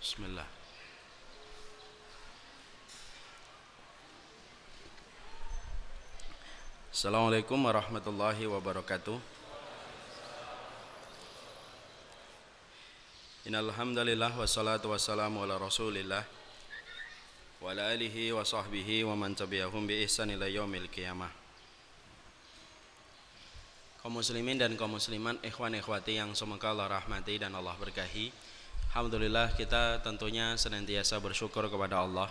Bismillah. Assalamualaikum warahmatullahi wabarakatuh. Innal hamdalillah wassalatu wassalamu ala Rasulillah wa ala alihi wa sahbihi wa man tabi'ahum bi ihsan ila yaumil qiyamah. Kaum muslimin dan kaum muslimat, ikhwan ikhwati yang semoga Allah rahmati dan Allah berkahi. Alhamdulillah kita tentunya senantiasa bersyukur kepada Allah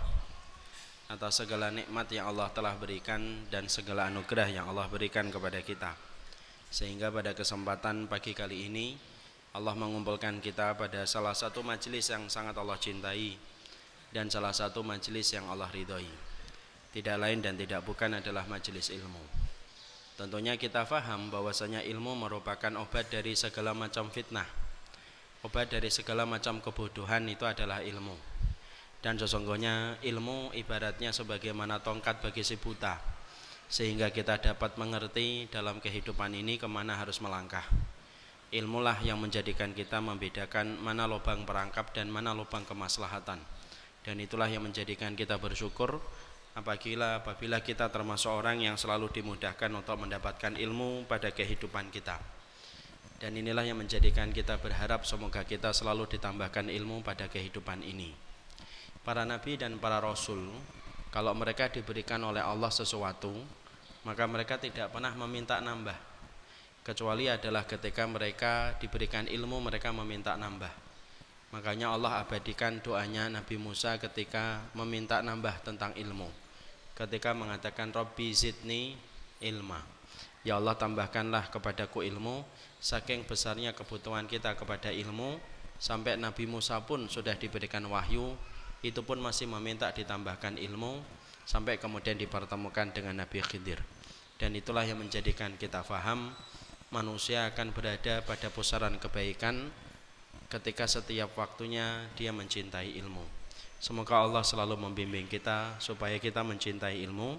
atas segala nikmat yang Allah telah berikan dan segala anugerah yang Allah berikan kepada kita. Sehingga pada kesempatan pagi kali ini Allah mengumpulkan kita pada salah satu majelis yang sangat Allah cintai dan salah satu majelis yang Allah ridhoi. Tidak lain dan tidak bukan adalah majelis ilmu. Tentunya kita faham bahwasanya ilmu merupakan obat dari segala macam fitnah. Obat dari segala macam kebodohan itu adalah ilmu. Dan sesungguhnya ilmu ibaratnya sebagaimana tongkat bagi si buta. Sehingga kita dapat mengerti dalam kehidupan ini ke mana harus melangkah. Ilmulah yang menjadikan kita membedakan mana lubang perangkap dan mana lubang kemaslahatan. Dan itulah yang menjadikan kita bersyukur apabila apabila kita termasuk orang yang selalu dimudahkan untuk mendapatkan ilmu pada kehidupan kita dan inilah yang menjadikan kita berharap semoga kita selalu ditambahkan ilmu pada kehidupan ini. Para nabi dan para rasul kalau mereka diberikan oleh Allah sesuatu maka mereka tidak pernah meminta nambah. Kecuali adalah ketika mereka diberikan ilmu mereka meminta nambah. Makanya Allah abadikan doanya Nabi Musa ketika meminta nambah tentang ilmu. Ketika mengatakan Robbi zidni ilma. Ya Allah tambahkanlah kepadaku ilmu saking besarnya kebutuhan kita kepada ilmu sampai Nabi Musa pun sudah diberikan wahyu itu pun masih meminta ditambahkan ilmu sampai kemudian dipertemukan dengan Nabi Khidir dan itulah yang menjadikan kita faham manusia akan berada pada pusaran kebaikan ketika setiap waktunya dia mencintai ilmu. Semoga Allah selalu membimbing kita supaya kita mencintai ilmu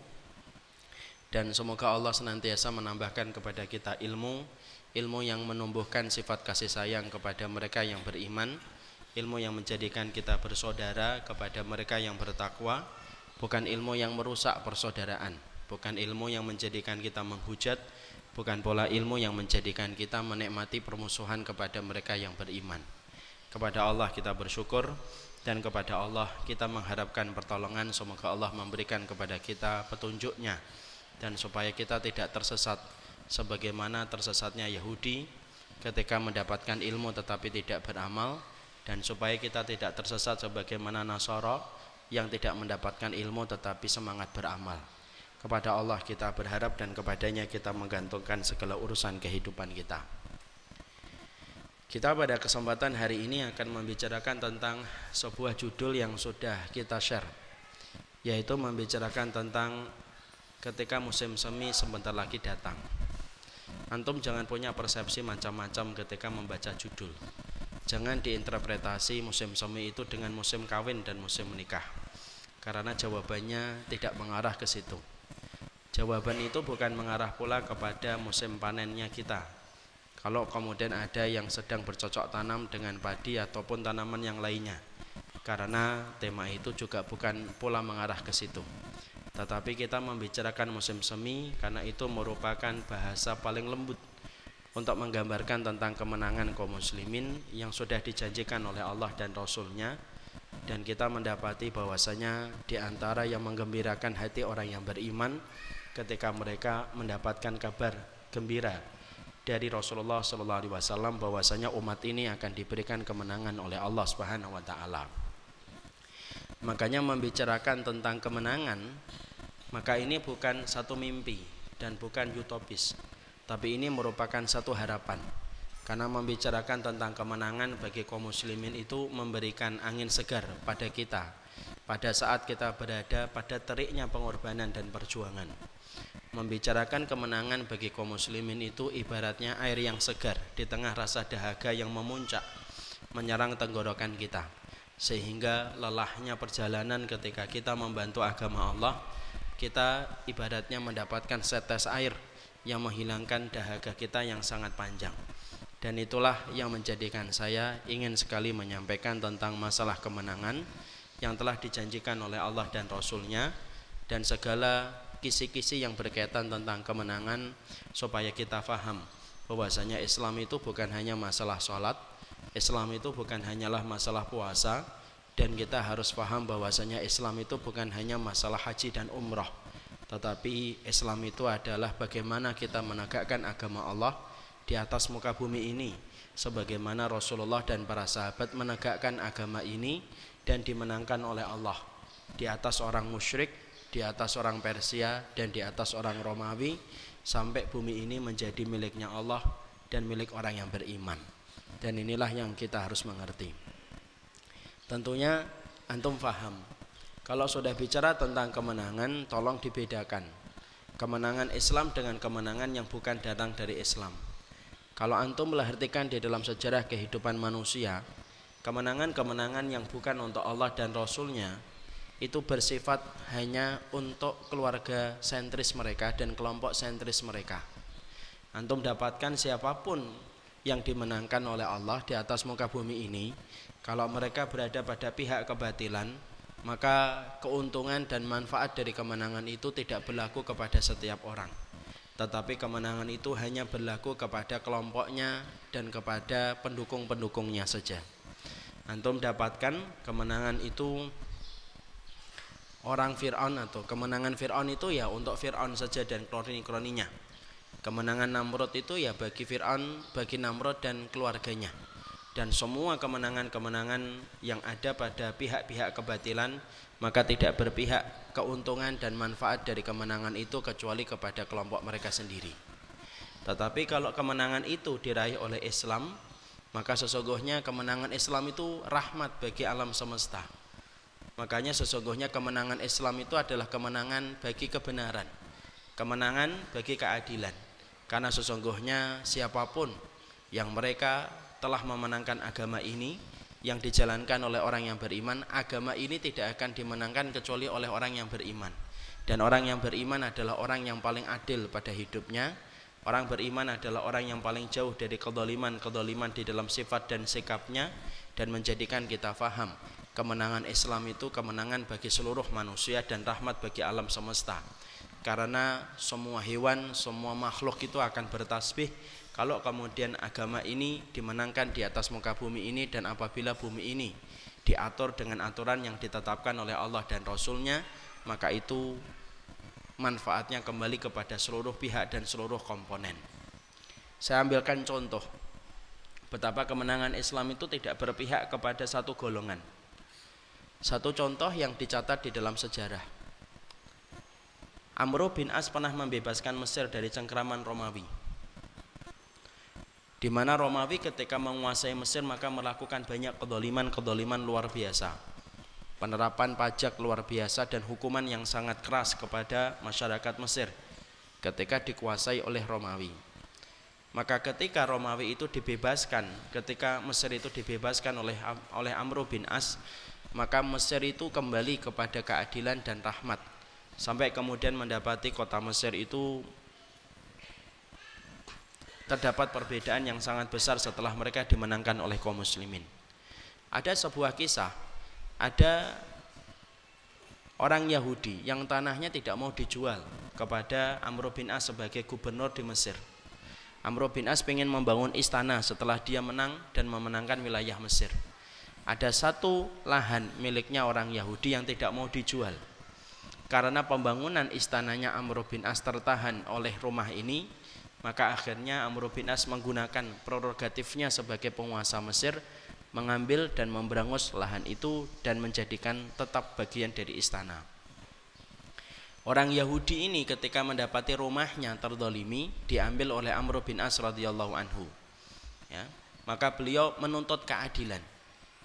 dan semoga Allah senantiasa menambahkan kepada kita ilmu, ilmu yang menumbuhkan sifat kasih sayang kepada mereka yang beriman, ilmu yang menjadikan kita bersaudara kepada mereka yang bertakwa, bukan ilmu yang merusak persaudaraan, bukan ilmu yang menjadikan kita menghujat, bukan pola ilmu yang menjadikan kita menikmati permusuhan kepada mereka yang beriman. Kepada Allah kita bersyukur dan kepada Allah kita mengharapkan pertolongan. Semoga Allah memberikan kepada kita petunjuknya dan supaya kita tidak tersesat sebagaimana tersesatnya Yahudi ketika mendapatkan ilmu tetapi tidak beramal dan supaya kita tidak tersesat sebagaimana Nasara yang tidak mendapatkan ilmu tetapi semangat beramal. Kepada Allah kita berharap dan kepadanya kita menggantungkan segala urusan kehidupan kita. Kita pada kesempatan hari ini akan membicarakan tentang sebuah judul yang sudah kita share yaitu membicarakan tentang ketika musim semi sebentar lagi datang. Antum jangan punya persepsi macam-macam ketika membaca judul. Jangan diinterpretasi musim semi itu dengan musim kawin dan musim menikah. Karena jawabannya tidak mengarah ke situ. Jawaban itu bukan mengarah pula kepada musim panennya kita. Kalau kemudian ada yang sedang bercocok tanam dengan padi ataupun tanaman yang lainnya. Karena tema itu juga bukan pula mengarah ke situ. Tetapi kita membicarakan musim semi karena itu merupakan bahasa paling lembut untuk menggambarkan tentang kemenangan kaum muslimin yang sudah dijanjikan oleh Allah dan Rasulnya dan kita mendapati bahwasanya di antara yang menggembirakan hati orang yang beriman ketika mereka mendapatkan kabar gembira dari Rasulullah Wasallam bahwasanya umat ini akan diberikan kemenangan oleh Allah Subhanahu Wa Taala. Makanya membicarakan tentang kemenangan, maka ini bukan satu mimpi dan bukan utopis, tapi ini merupakan satu harapan. Karena membicarakan tentang kemenangan bagi kaum muslimin itu memberikan angin segar pada kita pada saat kita berada pada teriknya pengorbanan dan perjuangan membicarakan kemenangan bagi kaum muslimin itu ibaratnya air yang segar di tengah rasa dahaga yang memuncak menyerang tenggorokan kita sehingga lelahnya perjalanan ketika kita membantu agama Allah kita ibaratnya mendapatkan setes air yang menghilangkan dahaga kita yang sangat panjang. Dan itulah yang menjadikan saya ingin sekali menyampaikan tentang masalah kemenangan yang telah dijanjikan oleh Allah dan Rasulnya dan segala kisi-kisi yang berkaitan tentang kemenangan supaya kita faham bahwasanya Islam itu bukan hanya masalah sholat Islam itu bukan hanyalah masalah puasa dan kita harus paham bahwasanya Islam itu bukan hanya masalah haji dan umrah tetapi Islam itu adalah bagaimana kita menegakkan agama Allah di atas muka bumi ini sebagaimana Rasulullah dan para sahabat menegakkan agama ini dan dimenangkan oleh Allah di atas orang musyrik, di atas orang Persia dan di atas orang Romawi sampai bumi ini menjadi miliknya Allah dan milik orang yang beriman. Dan inilah yang kita harus mengerti. Tentunya antum faham. Kalau sudah bicara tentang kemenangan, tolong dibedakan. Kemenangan Islam dengan kemenangan yang bukan datang dari Islam. Kalau antum melahirkan di dalam sejarah kehidupan manusia, kemenangan-kemenangan yang bukan untuk Allah dan Rasulnya itu bersifat hanya untuk keluarga sentris mereka dan kelompok sentris mereka. Antum dapatkan siapa pun yang dimenangkan oleh Allah di atas muka bumi ini, kalau mereka berada pada pihak kebatilan, maka keuntungan dan manfaat dari kemenangan itu tidak berlaku kepada setiap orang tetapi kemenangan itu hanya berlaku kepada kelompoknya dan kepada pendukung-pendukungnya saja. Antum dapatkan kemenangan itu orang Fir'aun atau kemenangan Fir'aun itu ya untuk Fir'aun saja dan kroni-kroninya. Kemenangan Namrud itu ya bagi Fir'aun, bagi Namrud dan keluarganya. Dan semua kemenangan-kemenangan yang ada pada pihak-pihak kebatilan maka tidak berpihak keuntungan dan manfaat dari kemenangan itu kecuali kepada kelompok mereka sendiri. Tetapi kalau kemenangan itu diraih oleh Islam, maka sesungguhnya kemenangan Islam itu rahmat bagi alam semesta. Makanya sesungguhnya kemenangan Islam itu adalah kemenangan bagi kebenaran, kemenangan bagi keadilan. Karena sesungguhnya siapa pun yang mereka telah memenangkan agama ini, yang dijalankan oleh orang yang beriman, agama ini tidak akan dimenangkan kecuali oleh orang yang beriman. Dan orang yang beriman adalah orang yang paling adil pada hidupnya. Orang beriman adalah orang yang paling jauh dari kedoliman-kedoliman di dalam sifat dan sikapnya dan menjadikan kita faham kemenangan Islam itu kemenangan bagi seluruh manusia dan rahmat bagi alam semesta. Karena semua hewan, semua makhluk itu akan bertasbih. Kalau kemudian agama ini dimenangkan di atas muka bumi ini dan apabila bumi ini diatur dengan aturan yang ditetapkan oleh Allah dan Rasulnya maka itu manfaatnya kembali kepada seluruh pihak dan seluruh komponen. Saya ambilkan contoh. Betapa kemenangan Islam itu tidak berpihak kepada satu golongan. Satu contoh yang dicatat di dalam sejarah Amr bin As pernah membebaskan Mesir dari cengkraman Romawi. Di mana Romawi ketika menguasai Mesir maka melakukan banyak kedoliman-kedoliman luar biasa. Penerapan pajak luar biasa dan hukuman yang sangat keras kepada masyarakat Mesir ketika dikuasai oleh Romawi. Maka ketika Romawi itu dibebaskan ketika Mesir itu dibebaskan oleh oleh Amr bin As maka Mesir itu kembali kepada keadilan dan rahmat sampai kemudian mendapati kota Mesir itu terdapat perbedaan yang sangat besar setelah mereka dimenangkan oleh kaum muslimin. Ada sebuah kisah, ada orang Yahudi yang tanahnya tidak mau dijual kepada Amr bin As sebagai gubernur di Mesir. Amr bin As ingin membangun istana setelah dia menang dan memenangkan wilayah Mesir. Ada satu lahan miliknya orang Yahudi yang tidak mau dijual. Karena pembangunan istananya Amr bin As tertahan oleh rumah ini, maka akhirnya Amr bin As menggunakan prerogatifnya sebagai penguasa Mesir mengambil dan memberangus lahan itu dan menjadikan tetap bagian dari istana. Orang Yahudi ini ketika mendapati rumahnya terdolimi diambil oleh Amr bin As radhiyallahu anhu. Ya, maka beliau menuntut keadilan.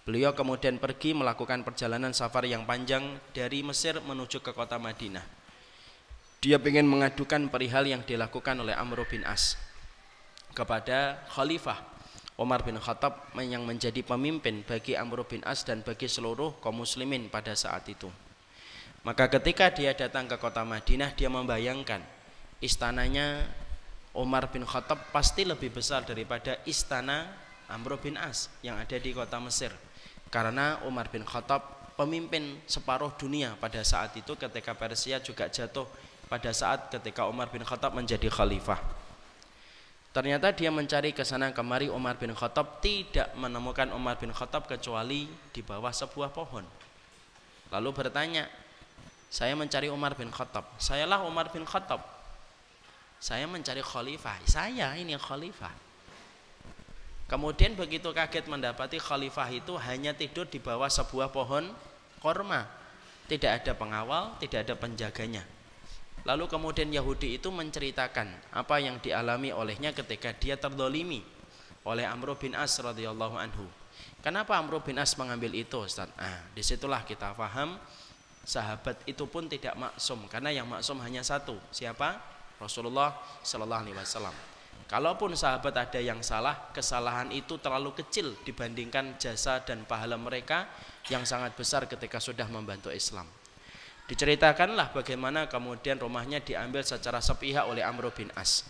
Beliau kemudian pergi melakukan perjalanan safar yang panjang dari Mesir menuju ke kota Madinah dia ingin mengadukan perihal yang dilakukan oleh Amr bin As kepada Khalifah Umar bin Khattab yang menjadi pemimpin bagi Amr bin As dan bagi seluruh kaum muslimin pada saat itu. Maka ketika dia datang ke kota Madinah dia membayangkan istananya Umar bin Khattab pasti lebih besar daripada istana Amr bin As yang ada di kota Mesir. Karena Umar bin Khattab pemimpin separuh dunia pada saat itu ketika Persia juga jatuh pada saat ketika Umar bin Khattab menjadi khalifah. Ternyata dia mencari ke sana kemari Umar bin Khattab tidak menemukan Umar bin Khattab kecuali di bawah sebuah pohon. Lalu bertanya, saya mencari Umar bin Khattab. Sayalah Umar bin Khattab. Saya mencari khalifah. Saya ini khalifah. Kemudian begitu kaget mendapati khalifah itu hanya tidur di bawah sebuah pohon korma. Tidak ada pengawal, tidak ada penjaganya. Lalu kemudian Yahudi itu menceritakan apa yang dialami olehnya ketika dia terdolimi oleh Amr bin As radhiyallahu anhu. Kenapa Amr bin As mengambil itu Ustaz? Ah, di situlah kita paham sahabat itu pun tidak maksum karena yang maksum hanya satu. Siapa? Rasulullah Shallallahu Alaihi Wasallam. Kalaupun sahabat ada yang salah, kesalahan itu terlalu kecil dibandingkan jasa dan pahala mereka yang sangat besar ketika sudah membantu Islam. Diceritakanlah bagaimana kemudian rumahnya diambil secara sepihak oleh Amr bin As.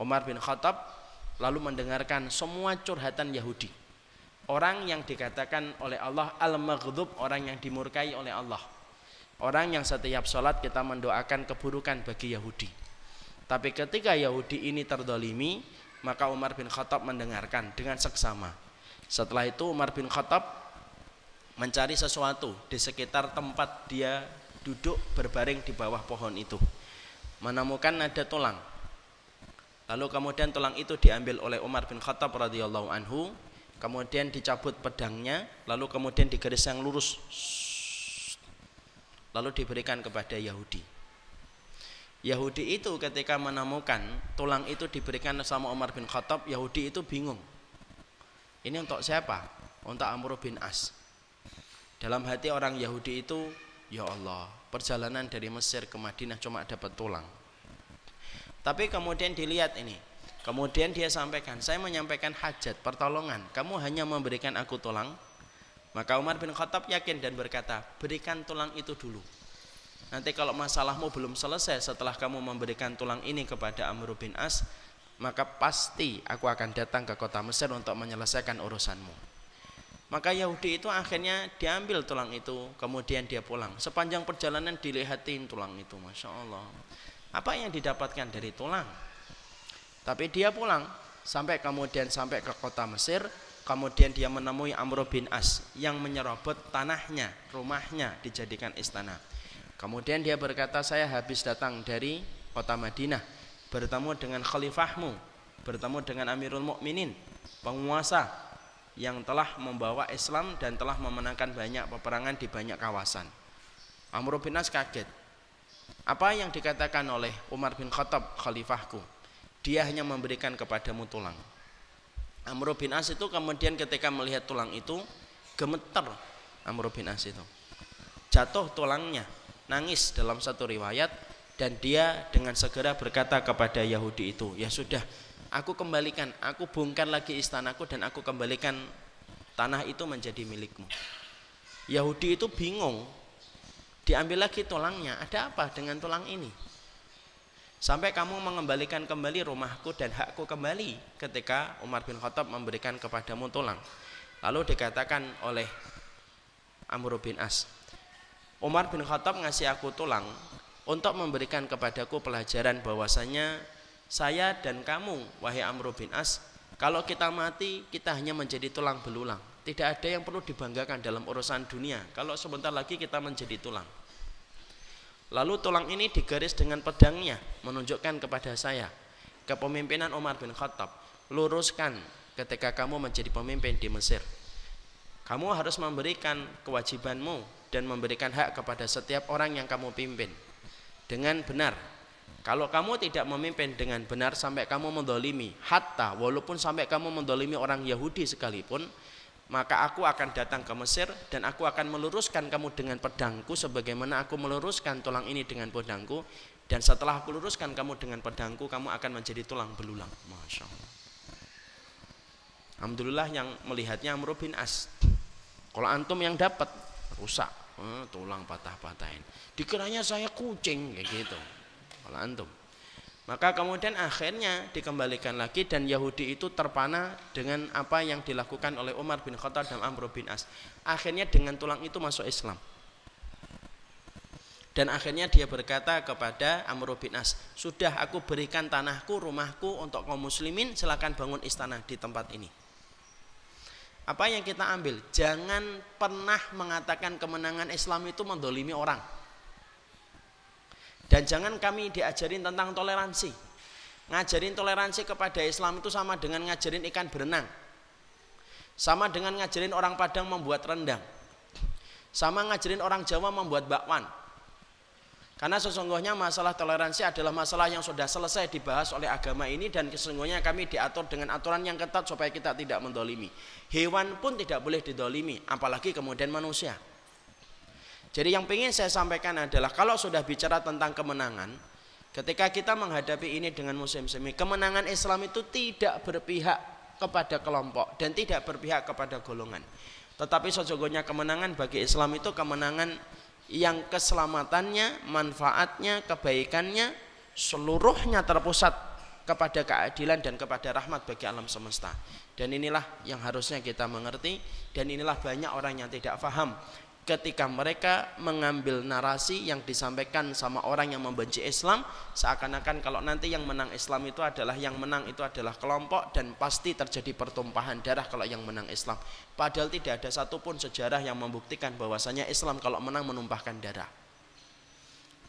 Umar bin Khattab lalu mendengarkan semua curhatan Yahudi. Orang yang dikatakan oleh Allah al-maghdub, orang yang dimurkai oleh Allah. Orang yang setiap sholat kita mendoakan keburukan bagi Yahudi tapi ketika Yahudi ini terdolimi, maka Umar bin Khattab mendengarkan dengan seksama. Setelah itu Umar bin Khattab mencari sesuatu di sekitar tempat dia duduk berbaring di bawah pohon itu. Menemukan ada tulang. Lalu kemudian tulang itu diambil oleh Umar bin Khattab radhiyallahu anhu, kemudian dicabut pedangnya, lalu kemudian digaris yang lurus. Lalu diberikan kepada Yahudi. Yahudi itu ketika menemukan tulang itu diberikan sama Umar bin Khattab, Yahudi itu bingung. Ini untuk siapa? Untuk Amr bin As. Dalam hati orang Yahudi itu, ya Allah, perjalanan dari Mesir ke Madinah cuma dapat tulang. Tapi kemudian dilihat ini, kemudian dia sampaikan, saya menyampaikan hajat, pertolongan, kamu hanya memberikan aku tulang. Maka Umar bin Khattab yakin dan berkata, berikan tulang itu dulu. Nanti kalau masalahmu belum selesai setelah kamu memberikan tulang ini kepada Amr bin As, maka pasti aku akan datang ke kota Mesir untuk menyelesaikan urusanmu. Maka Yahudi itu akhirnya diambil tulang itu, kemudian dia pulang. Sepanjang perjalanan dilihatin tulang itu, masya Allah. Apa yang didapatkan dari tulang? Tapi dia pulang sampai kemudian sampai ke kota Mesir, kemudian dia menemui Amr bin As yang menyerobot tanahnya, rumahnya dijadikan istana. Kemudian dia berkata, saya habis datang dari kota Madinah, bertemu dengan khalifahmu, bertemu dengan Amirul Mukminin, penguasa yang telah membawa Islam dan telah memenangkan banyak peperangan di banyak kawasan. Amr bin As kaget. Apa yang dikatakan oleh Umar bin Khattab khalifahku? Dia hanya memberikan kepadamu tulang. Amr bin As itu kemudian ketika melihat tulang itu gemeter Amr bin As itu. Jatuh tulangnya nangis dalam satu riwayat dan dia dengan segera berkata kepada Yahudi itu, "Ya sudah, aku kembalikan, aku bongkar lagi istanaku dan aku kembalikan tanah itu menjadi milikmu." Yahudi itu bingung. Diambil lagi tulangnya, ada apa dengan tulang ini? Sampai kamu mengembalikan kembali rumahku dan hakku kembali ketika Umar bin Khattab memberikan kepadamu tulang. Lalu dikatakan oleh Amr bin As, Umar bin Khattab ngasih aku tulang untuk memberikan kepadaku pelajaran bahwasanya saya dan kamu wahai Amr bin As kalau kita mati kita hanya menjadi tulang belulang. Tidak ada yang perlu dibanggakan dalam urusan dunia. Kalau sebentar lagi kita menjadi tulang. Lalu tulang ini digaris dengan pedangnya menunjukkan kepada saya kepemimpinan Umar bin Khattab luruskan ketika kamu menjadi pemimpin di Mesir. Kamu harus memberikan kewajibanmu dan memberikan hak kepada setiap orang yang kamu pimpin dengan benar. Kalau kamu tidak memimpin dengan benar sampai kamu mendolimi, hatta walaupun sampai kamu mendolimi orang Yahudi sekalipun, maka aku akan datang ke Mesir dan aku akan meluruskan kamu dengan pedangku sebagaimana aku meluruskan tulang ini dengan pedangku dan setelah aku luruskan kamu dengan pedangku kamu akan menjadi tulang belulang. Masya Allah. Alhamdulillah yang melihatnya Amr bin As. Kalau antum yang dapat rusak eh, tulang patah-patahin dikiranya saya kucing kayak gitu kalau antum Maka kemudian akhirnya dikembalikan lagi dan Yahudi itu terpana dengan apa yang dilakukan oleh Umar bin Khattab dan Amr bin As. Akhirnya dengan tulang itu masuk Islam. Dan akhirnya dia berkata kepada Amr bin As, "Sudah aku berikan tanahku, rumahku untuk kaum muslimin, silakan bangun istana di tempat ini." Apa yang kita ambil? Jangan pernah mengatakan kemenangan Islam itu mendolimi orang dan jangan kami diajarin tentang toleransi. Ngajarin toleransi kepada Islam itu sama dengan ngajarin ikan berenang. Sama dengan ngajarin orang Padang membuat rendang. Sama ngajarin orang Jawa membuat bakwan. Karena sesungguhnya masalah toleransi adalah masalah yang sudah selesai dibahas oleh agama ini dan sesungguhnya kami diatur dengan aturan yang ketat supaya kita tidak mendolimi. Hewan pun tidak boleh didolimi, apalagi kemudian manusia. Jadi yang ingin saya sampaikan adalah kalau sudah bicara tentang kemenangan, ketika kita menghadapi ini dengan musim semi, kemenangan Islam itu tidak berpihak kepada kelompok dan tidak berpihak kepada golongan. Tetapi sesungguhnya kemenangan bagi Islam itu kemenangan yang keselamatannya, manfaatnya, kebaikannya seluruhnya terpusat kepada keadilan dan kepada rahmat bagi alam semesta. Dan inilah yang harusnya kita mengerti dan inilah banyak orang yang tidak faham ketika mereka mengambil narasi yang disampaikan sama orang yang membenci Islam seakan-akan kalau nanti yang menang Islam itu adalah yang menang itu adalah kelompok dan pasti terjadi pertumpahan darah kalau yang menang Islam padahal tidak ada satupun sejarah yang membuktikan bahwasanya Islam kalau menang menumpahkan darah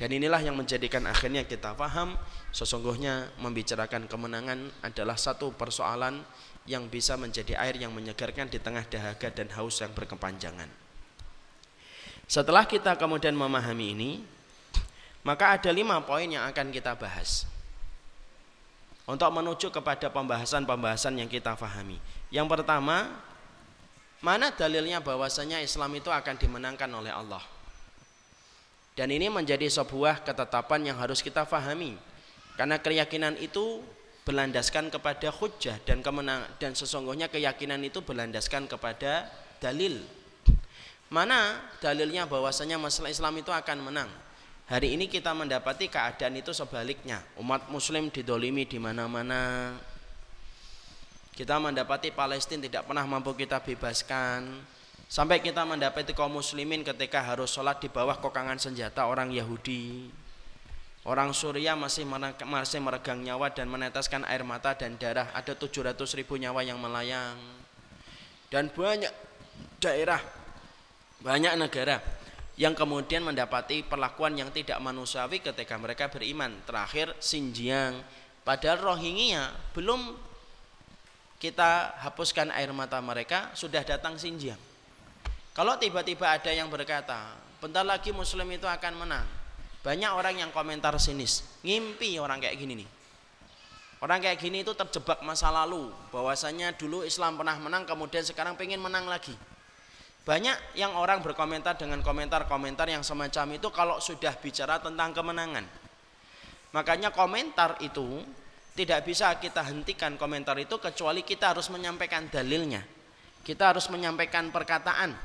dan inilah yang menjadikan akhirnya kita paham sesungguhnya membicarakan kemenangan adalah satu persoalan yang bisa menjadi air yang menyegarkan di tengah dahaga dan haus yang berkepanjangan. Setelah kita kemudian memahami ini, maka ada lima poin yang akan kita bahas untuk menuju kepada pembahasan-pembahasan yang kita fahami. Yang pertama, mana dalilnya bahwasanya Islam itu akan dimenangkan oleh Allah? Dan ini menjadi sebuah ketetapan yang harus kita fahami. Karena keyakinan itu berlandaskan kepada hujah dan kemenang dan sesungguhnya keyakinan itu berlandaskan kepada dalil Mana dalilnya bahwasanya masalah Islam itu akan menang? Hari ini kita mendapati keadaan itu sebaliknya. Umat muslim didolimi di mana-mana. Kita mendapati Palestina tidak pernah mampu kita bebaskan. Sampai kita mendapati kaum muslimin ketika harus sholat di bawah kokangan senjata orang Yahudi. Orang Suriah masih masih meregang nyawa dan meneteskan air mata dan darah. Ada 700 ribu nyawa yang melayang. Dan banyak daerah banyak negara yang kemudian mendapati perlakuan yang tidak manusiawi ketika mereka beriman. Terakhir Xinjiang, padahal Rohingya belum kita hapuskan air mata mereka sudah datang Xinjiang. Kalau tiba-tiba ada yang berkata, bentar lagi muslim itu akan menang. Banyak orang yang komentar sinis, ngimpi orang kayak gini nih. Orang kayak gini itu terjebak masa lalu, bahwasanya dulu Islam pernah menang, kemudian sekarang pengen menang lagi. Banyak yang orang berkomentar dengan komentar-komentar yang semacam itu kalau sudah bicara tentang kemenangan. Makanya komentar itu tidak bisa kita hentikan komentar itu kecuali kita harus menyampaikan dalilnya. Kita harus menyampaikan perkataan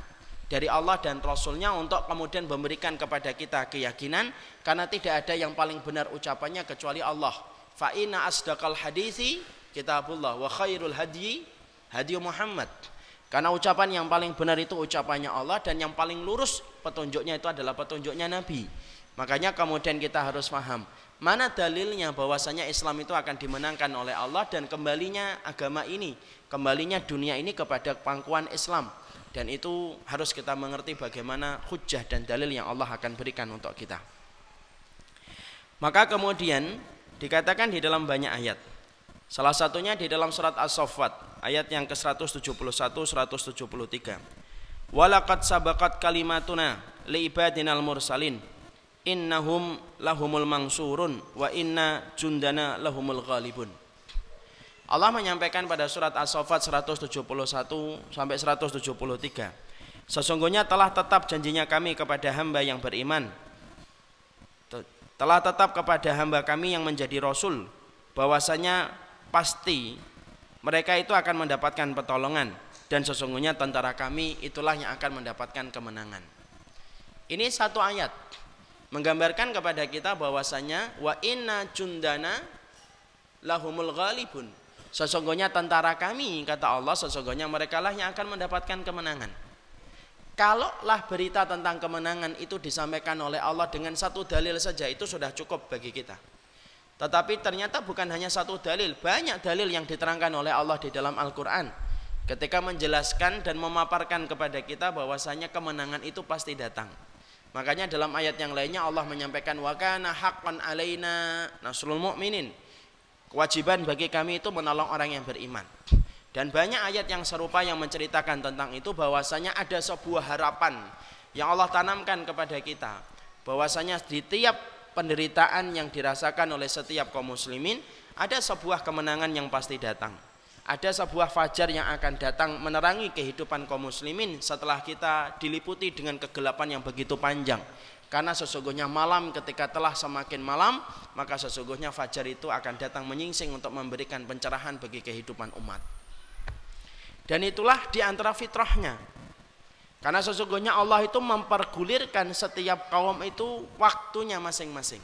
dari Allah dan Rasulnya untuk kemudian memberikan kepada kita keyakinan karena tidak ada yang paling benar ucapannya kecuali Allah. Fa inna asdaqal hadisi kitabullah wa khairul hadyi hadi Muhammad. Karena ucapan yang paling benar itu ucapannya Allah dan yang paling lurus petunjuknya itu adalah petunjuknya Nabi. Makanya kemudian kita harus paham mana dalilnya bahwasanya Islam itu akan dimenangkan oleh Allah dan kembalinya agama ini, kembalinya dunia ini kepada pangkuan Islam. Dan itu harus kita mengerti bagaimana hujah dan dalil yang Allah akan berikan untuk kita. Maka kemudian dikatakan di dalam banyak ayat. Salah satunya di dalam surat As-Saffat ayat yang ke-171 173 walaqad sabaqat kalimatuna li ibadinal mursalin. Innahum lahumul mangsurun wa inna jundana lahumul ghalibun. Allah menyampaikan pada surat As-Saffat 171 sampai 173 Sesungguhnya telah tetap janjinya kami kepada hamba yang beriman. Telah tetap kepada hamba kami yang menjadi rasul. Bahwasanya pasti mereka itu akan mendapatkan pertolongan dan sesungguhnya tentara kami itulah yang akan mendapatkan kemenangan. Ini satu ayat menggambarkan kepada kita bahwasanya wa inna jundana lahumul ghalibun. Sesungguhnya tentara kami, kata Allah, sesungguhnya mereka lah yang akan mendapatkan kemenangan. Kalaulah berita tentang kemenangan itu disampaikan oleh Allah dengan satu dalil saja, itu sudah cukup bagi kita. Tetapi ternyata bukan hanya satu dalil, banyak dalil yang diterangkan oleh Allah di dalam Al-Quran. Ketika menjelaskan dan memaparkan kepada kita bahwasanya kemenangan itu pasti datang. Makanya dalam ayat yang lainnya Allah menyampaikan wa kana haqqan alaina nasrul mu'minin Kewajiban bagi kami itu menolong orang yang beriman. Dan banyak ayat yang serupa yang menceritakan tentang itu bahwasanya ada sebuah harapan yang Allah tanamkan kepada kita. Bahwasanya di tiap penderitaan yang dirasakan oleh setiap kaum muslimin ada sebuah kemenangan yang pasti datang. Ada sebuah fajar yang akan datang menerangi kehidupan kaum muslimin setelah kita diliputi dengan kegelapan yang begitu panjang karena sesungguhnya malam ketika telah semakin malam, maka sesungguhnya fajar itu akan datang menyingsing untuk memberikan pencerahan bagi kehidupan umat. Dan itulah di antara fitrahnya. Karena sesungguhnya Allah itu mempergulirkan setiap kaum itu waktunya masing-masing.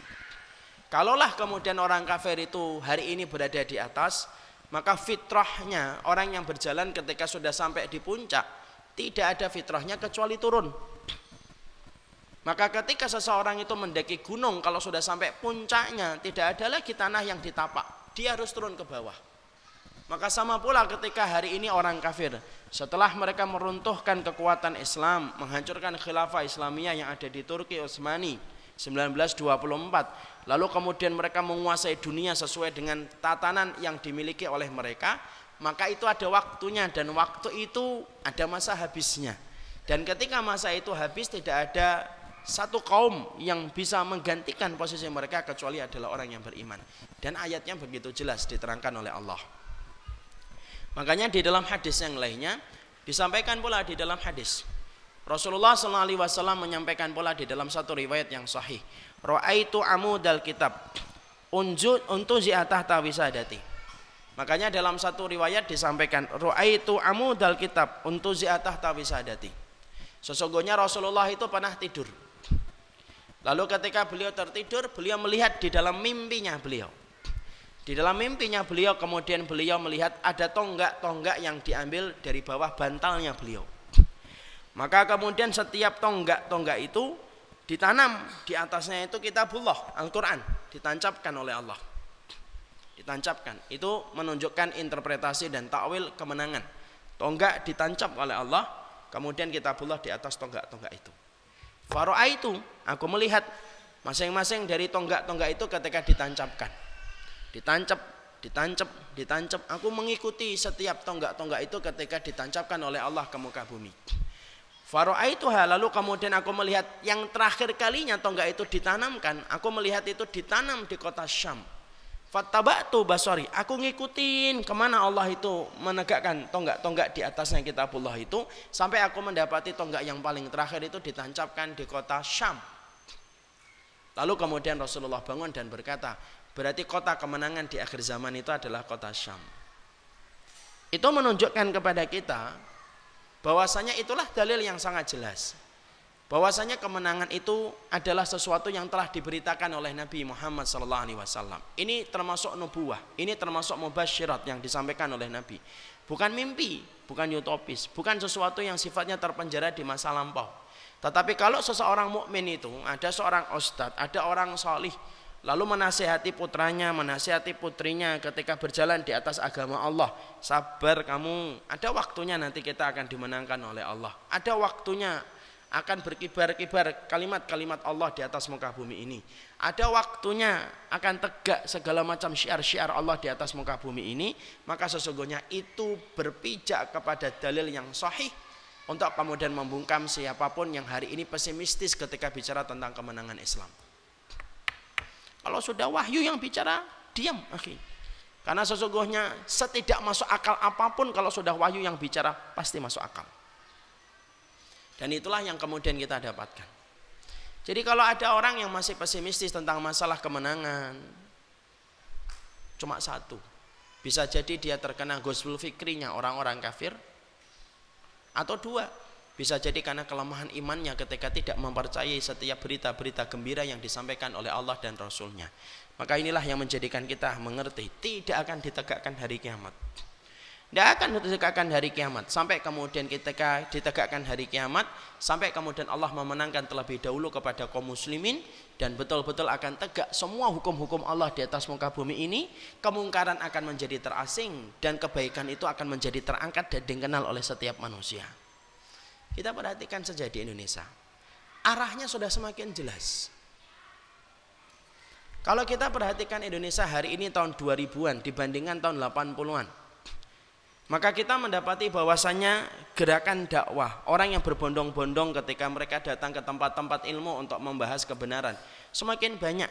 Kalaulah kemudian orang kafir itu hari ini berada di atas, maka fitrahnya orang yang berjalan ketika sudah sampai di puncak, tidak ada fitrahnya kecuali turun. Maka ketika seseorang itu mendaki gunung kalau sudah sampai puncaknya tidak ada lagi tanah yang ditapak, dia harus turun ke bawah. Maka sama pula ketika hari ini orang kafir setelah mereka meruntuhkan kekuatan Islam, menghancurkan khilafah Islamiyah yang ada di Turki Utsmani 1924, lalu kemudian mereka menguasai dunia sesuai dengan tatanan yang dimiliki oleh mereka, maka itu ada waktunya dan waktu itu ada masa habisnya. Dan ketika masa itu habis tidak ada satu kaum yang bisa menggantikan posisi mereka kecuali adalah orang yang beriman. Dan ayatnya begitu jelas diterangkan oleh Allah. Makanya di dalam hadis yang lainnya disampaikan pula di dalam hadis Rasulullah SAW menyampaikan pula di dalam satu riwayat yang sahih. Ra'aitu amudal kitab unjud untuk ziatah tawisadati. Makanya dalam satu riwayat disampaikan ra'aitu amudal kitab untuk ziatah tawisadati. Sesungguhnya Rasulullah itu pernah tidur Lalu ketika beliau tertidur, beliau melihat di dalam mimpinya beliau. Di dalam mimpinya beliau kemudian beliau melihat ada tonggak-tonggak yang diambil dari bawah bantalnya beliau. Maka kemudian setiap tonggak-tonggak itu ditanam di atasnya itu kitabullah, Al-Qur'an, ditancapkan oleh Allah. Ditancapkan. Itu menunjukkan interpretasi dan takwil kemenangan. Tonggak ditancap oleh Allah, kemudian kitabullah di atas tonggak-tonggak itu. Faro'a itu aku melihat masing-masing dari tonggak-tonggak itu ketika ditancapkan. Ditancap, ditancap, ditancap. Aku mengikuti setiap tonggak-tonggak itu ketika ditancapkan oleh Allah ke muka bumi. Faro'a itu lalu kemudian aku melihat yang terakhir kalinya tonggak itu ditanamkan. Aku melihat itu ditanam di kota Syam Fattabatu basori, aku ngikutin ke mana Allah itu menegakkan tonggak-tonggak di atasnya kitabullah itu sampai aku mendapati tonggak yang paling terakhir itu ditancapkan di kota Syam. Lalu kemudian Rasulullah bangun dan berkata, berarti kota kemenangan di akhir zaman itu adalah kota Syam. Itu menunjukkan kepada kita bahwasanya itulah dalil yang sangat jelas bahwasanya kemenangan itu adalah sesuatu yang telah diberitakan oleh Nabi Muhammad SAW. Ini termasuk nubuah, ini termasuk mubasyirat yang disampaikan oleh Nabi. Bukan mimpi, bukan utopis, bukan sesuatu yang sifatnya terpenjara di masa lampau. Tetapi kalau seseorang mukmin itu ada seorang ustadz, ada orang salih, lalu menasehati putranya, menasehati putrinya ketika berjalan di atas agama Allah. Sabar kamu, ada waktunya nanti kita akan dimenangkan oleh Allah. Ada waktunya akan berkibar-kibar kalimat-kalimat Allah di atas muka bumi ini. Ada waktunya akan tegak segala macam syiar-syiar Allah di atas muka bumi ini, maka sesungguhnya itu berpijak kepada dalil yang sahih untuk kemudian membungkam siapa pun yang hari ini pesimistis ketika bicara tentang kemenangan Islam. Kalau sudah wahyu yang bicara, diam, akhi. Karena sesungguhnya setidak masuk akal apa pun kalau sudah wahyu yang bicara pasti masuk akal. Dan itulah yang kemudian kita dapatkan. Jadi kalau ada orang yang masih pesimistis tentang masalah kemenangan, cuma satu. Bisa jadi dia terkena gospel fikrinya orang-orang kafir. Atau dua, Bisa jadi karena kelemahan imannya ketika tidak mempercayai setiap berita-berita gembira yang disampaikan oleh Allah dan Rasulnya. Maka inilah yang menjadikan kita mengerti tidak akan ditegakkan hari kiamat. Tidak akan ditegakkan hari kiamat sampai kemudian ketika ditegakkan hari kiamat sampai kemudian Allah memenangkan terlebih dahulu kepada kaum muslimin dan betul-betul akan tegak semua hukum-hukum Allah di atas muka bumi ini kemungkaran akan menjadi terasing dan kebaikan itu akan menjadi terangkat dan dikenal oleh setiap manusia. Kita perhatikan saja di Indonesia. Arahnya sudah semakin jelas. Kalau kita perhatikan Indonesia hari ini tahun 2000-an dibandingkan tahun 80-an. Maka kita mendapati bahwasannya gerakan dakwah, orang yang berbondong-bondong ketika mereka datang ke tempat-tempat ilmu untuk membahas kebenaran, semakin banyak.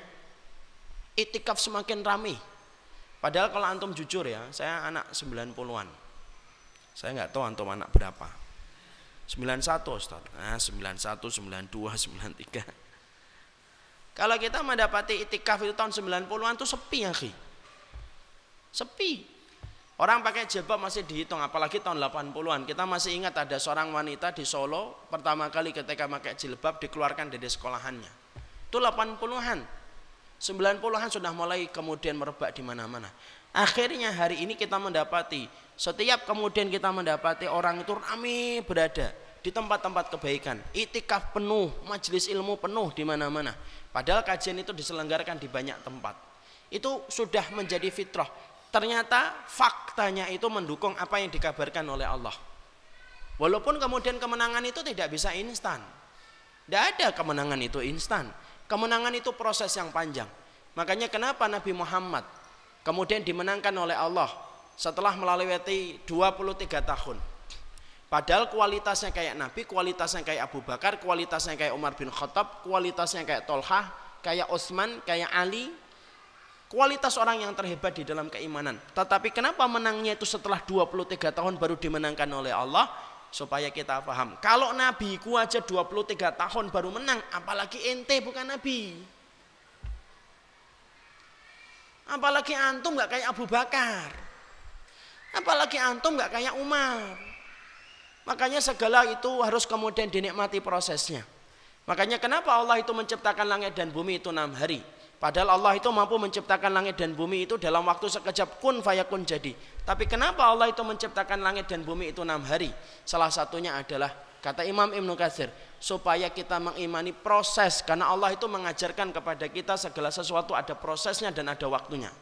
Itikaf semakin ramai. Padahal kalau antum jujur ya, saya anak 90-an. Saya nggak tahu antum anak berapa. 91 Ustaz. Nah, 91, 92, 93. Kalau kita mendapati itikaf itu tahun 90-an itu sepi ya, Khi. Sepi. Orang pakai jilbab masih dihitung, apalagi tahun 80-an. Kita masih ingat ada seorang wanita di Solo, pertama kali ketika pakai jilbab dikeluarkan dari sekolahannya. Itu 80-an. 90-an sudah mulai kemudian merebak di mana-mana. Akhirnya hari ini kita mendapati setiap kemudian kita mendapati orang itu rame berada di tempat-tempat kebaikan, itikaf penuh, majelis ilmu penuh di mana-mana. Padahal kajian itu diselenggarakan di banyak tempat. Itu sudah menjadi fitrah. Ternyata faktanya itu mendukung apa yang dikabarkan oleh Allah. Walaupun kemudian kemenangan itu tidak bisa instan. Tidak ada kemenangan itu instan. Kemenangan itu proses yang panjang. Makanya kenapa Nabi Muhammad kemudian dimenangkan oleh Allah setelah melalui 23 tahun. Padahal kualitasnya kayak Nabi, kualitasnya kayak Abu Bakar, kualitasnya kayak Umar bin Khattab, kualitasnya kayak Tolhah, kayak Utsman, kayak Ali. Kualitas orang yang terhebat di dalam keimanan. Tetapi kenapa menangnya itu setelah 23 tahun baru dimenangkan oleh Allah? Supaya kita paham. Kalau Nabi ku aja 23 tahun baru menang, apalagi ente bukan Nabi. Apalagi antum gak kayak Abu Bakar. Apalagi antum nggak kayak Umar. Makanya segala itu harus kemudian dinikmati prosesnya. Makanya kenapa Allah itu menciptakan langit dan bumi itu enam hari. Padahal Allah itu mampu menciptakan langit dan bumi itu dalam waktu sekejap kun fayakun jadi. Tapi kenapa Allah itu menciptakan langit dan bumi itu enam hari? Salah satunya adalah kata Imam Ibnu Katsir supaya kita mengimani proses karena Allah itu mengajarkan kepada kita segala sesuatu ada prosesnya dan ada waktunya.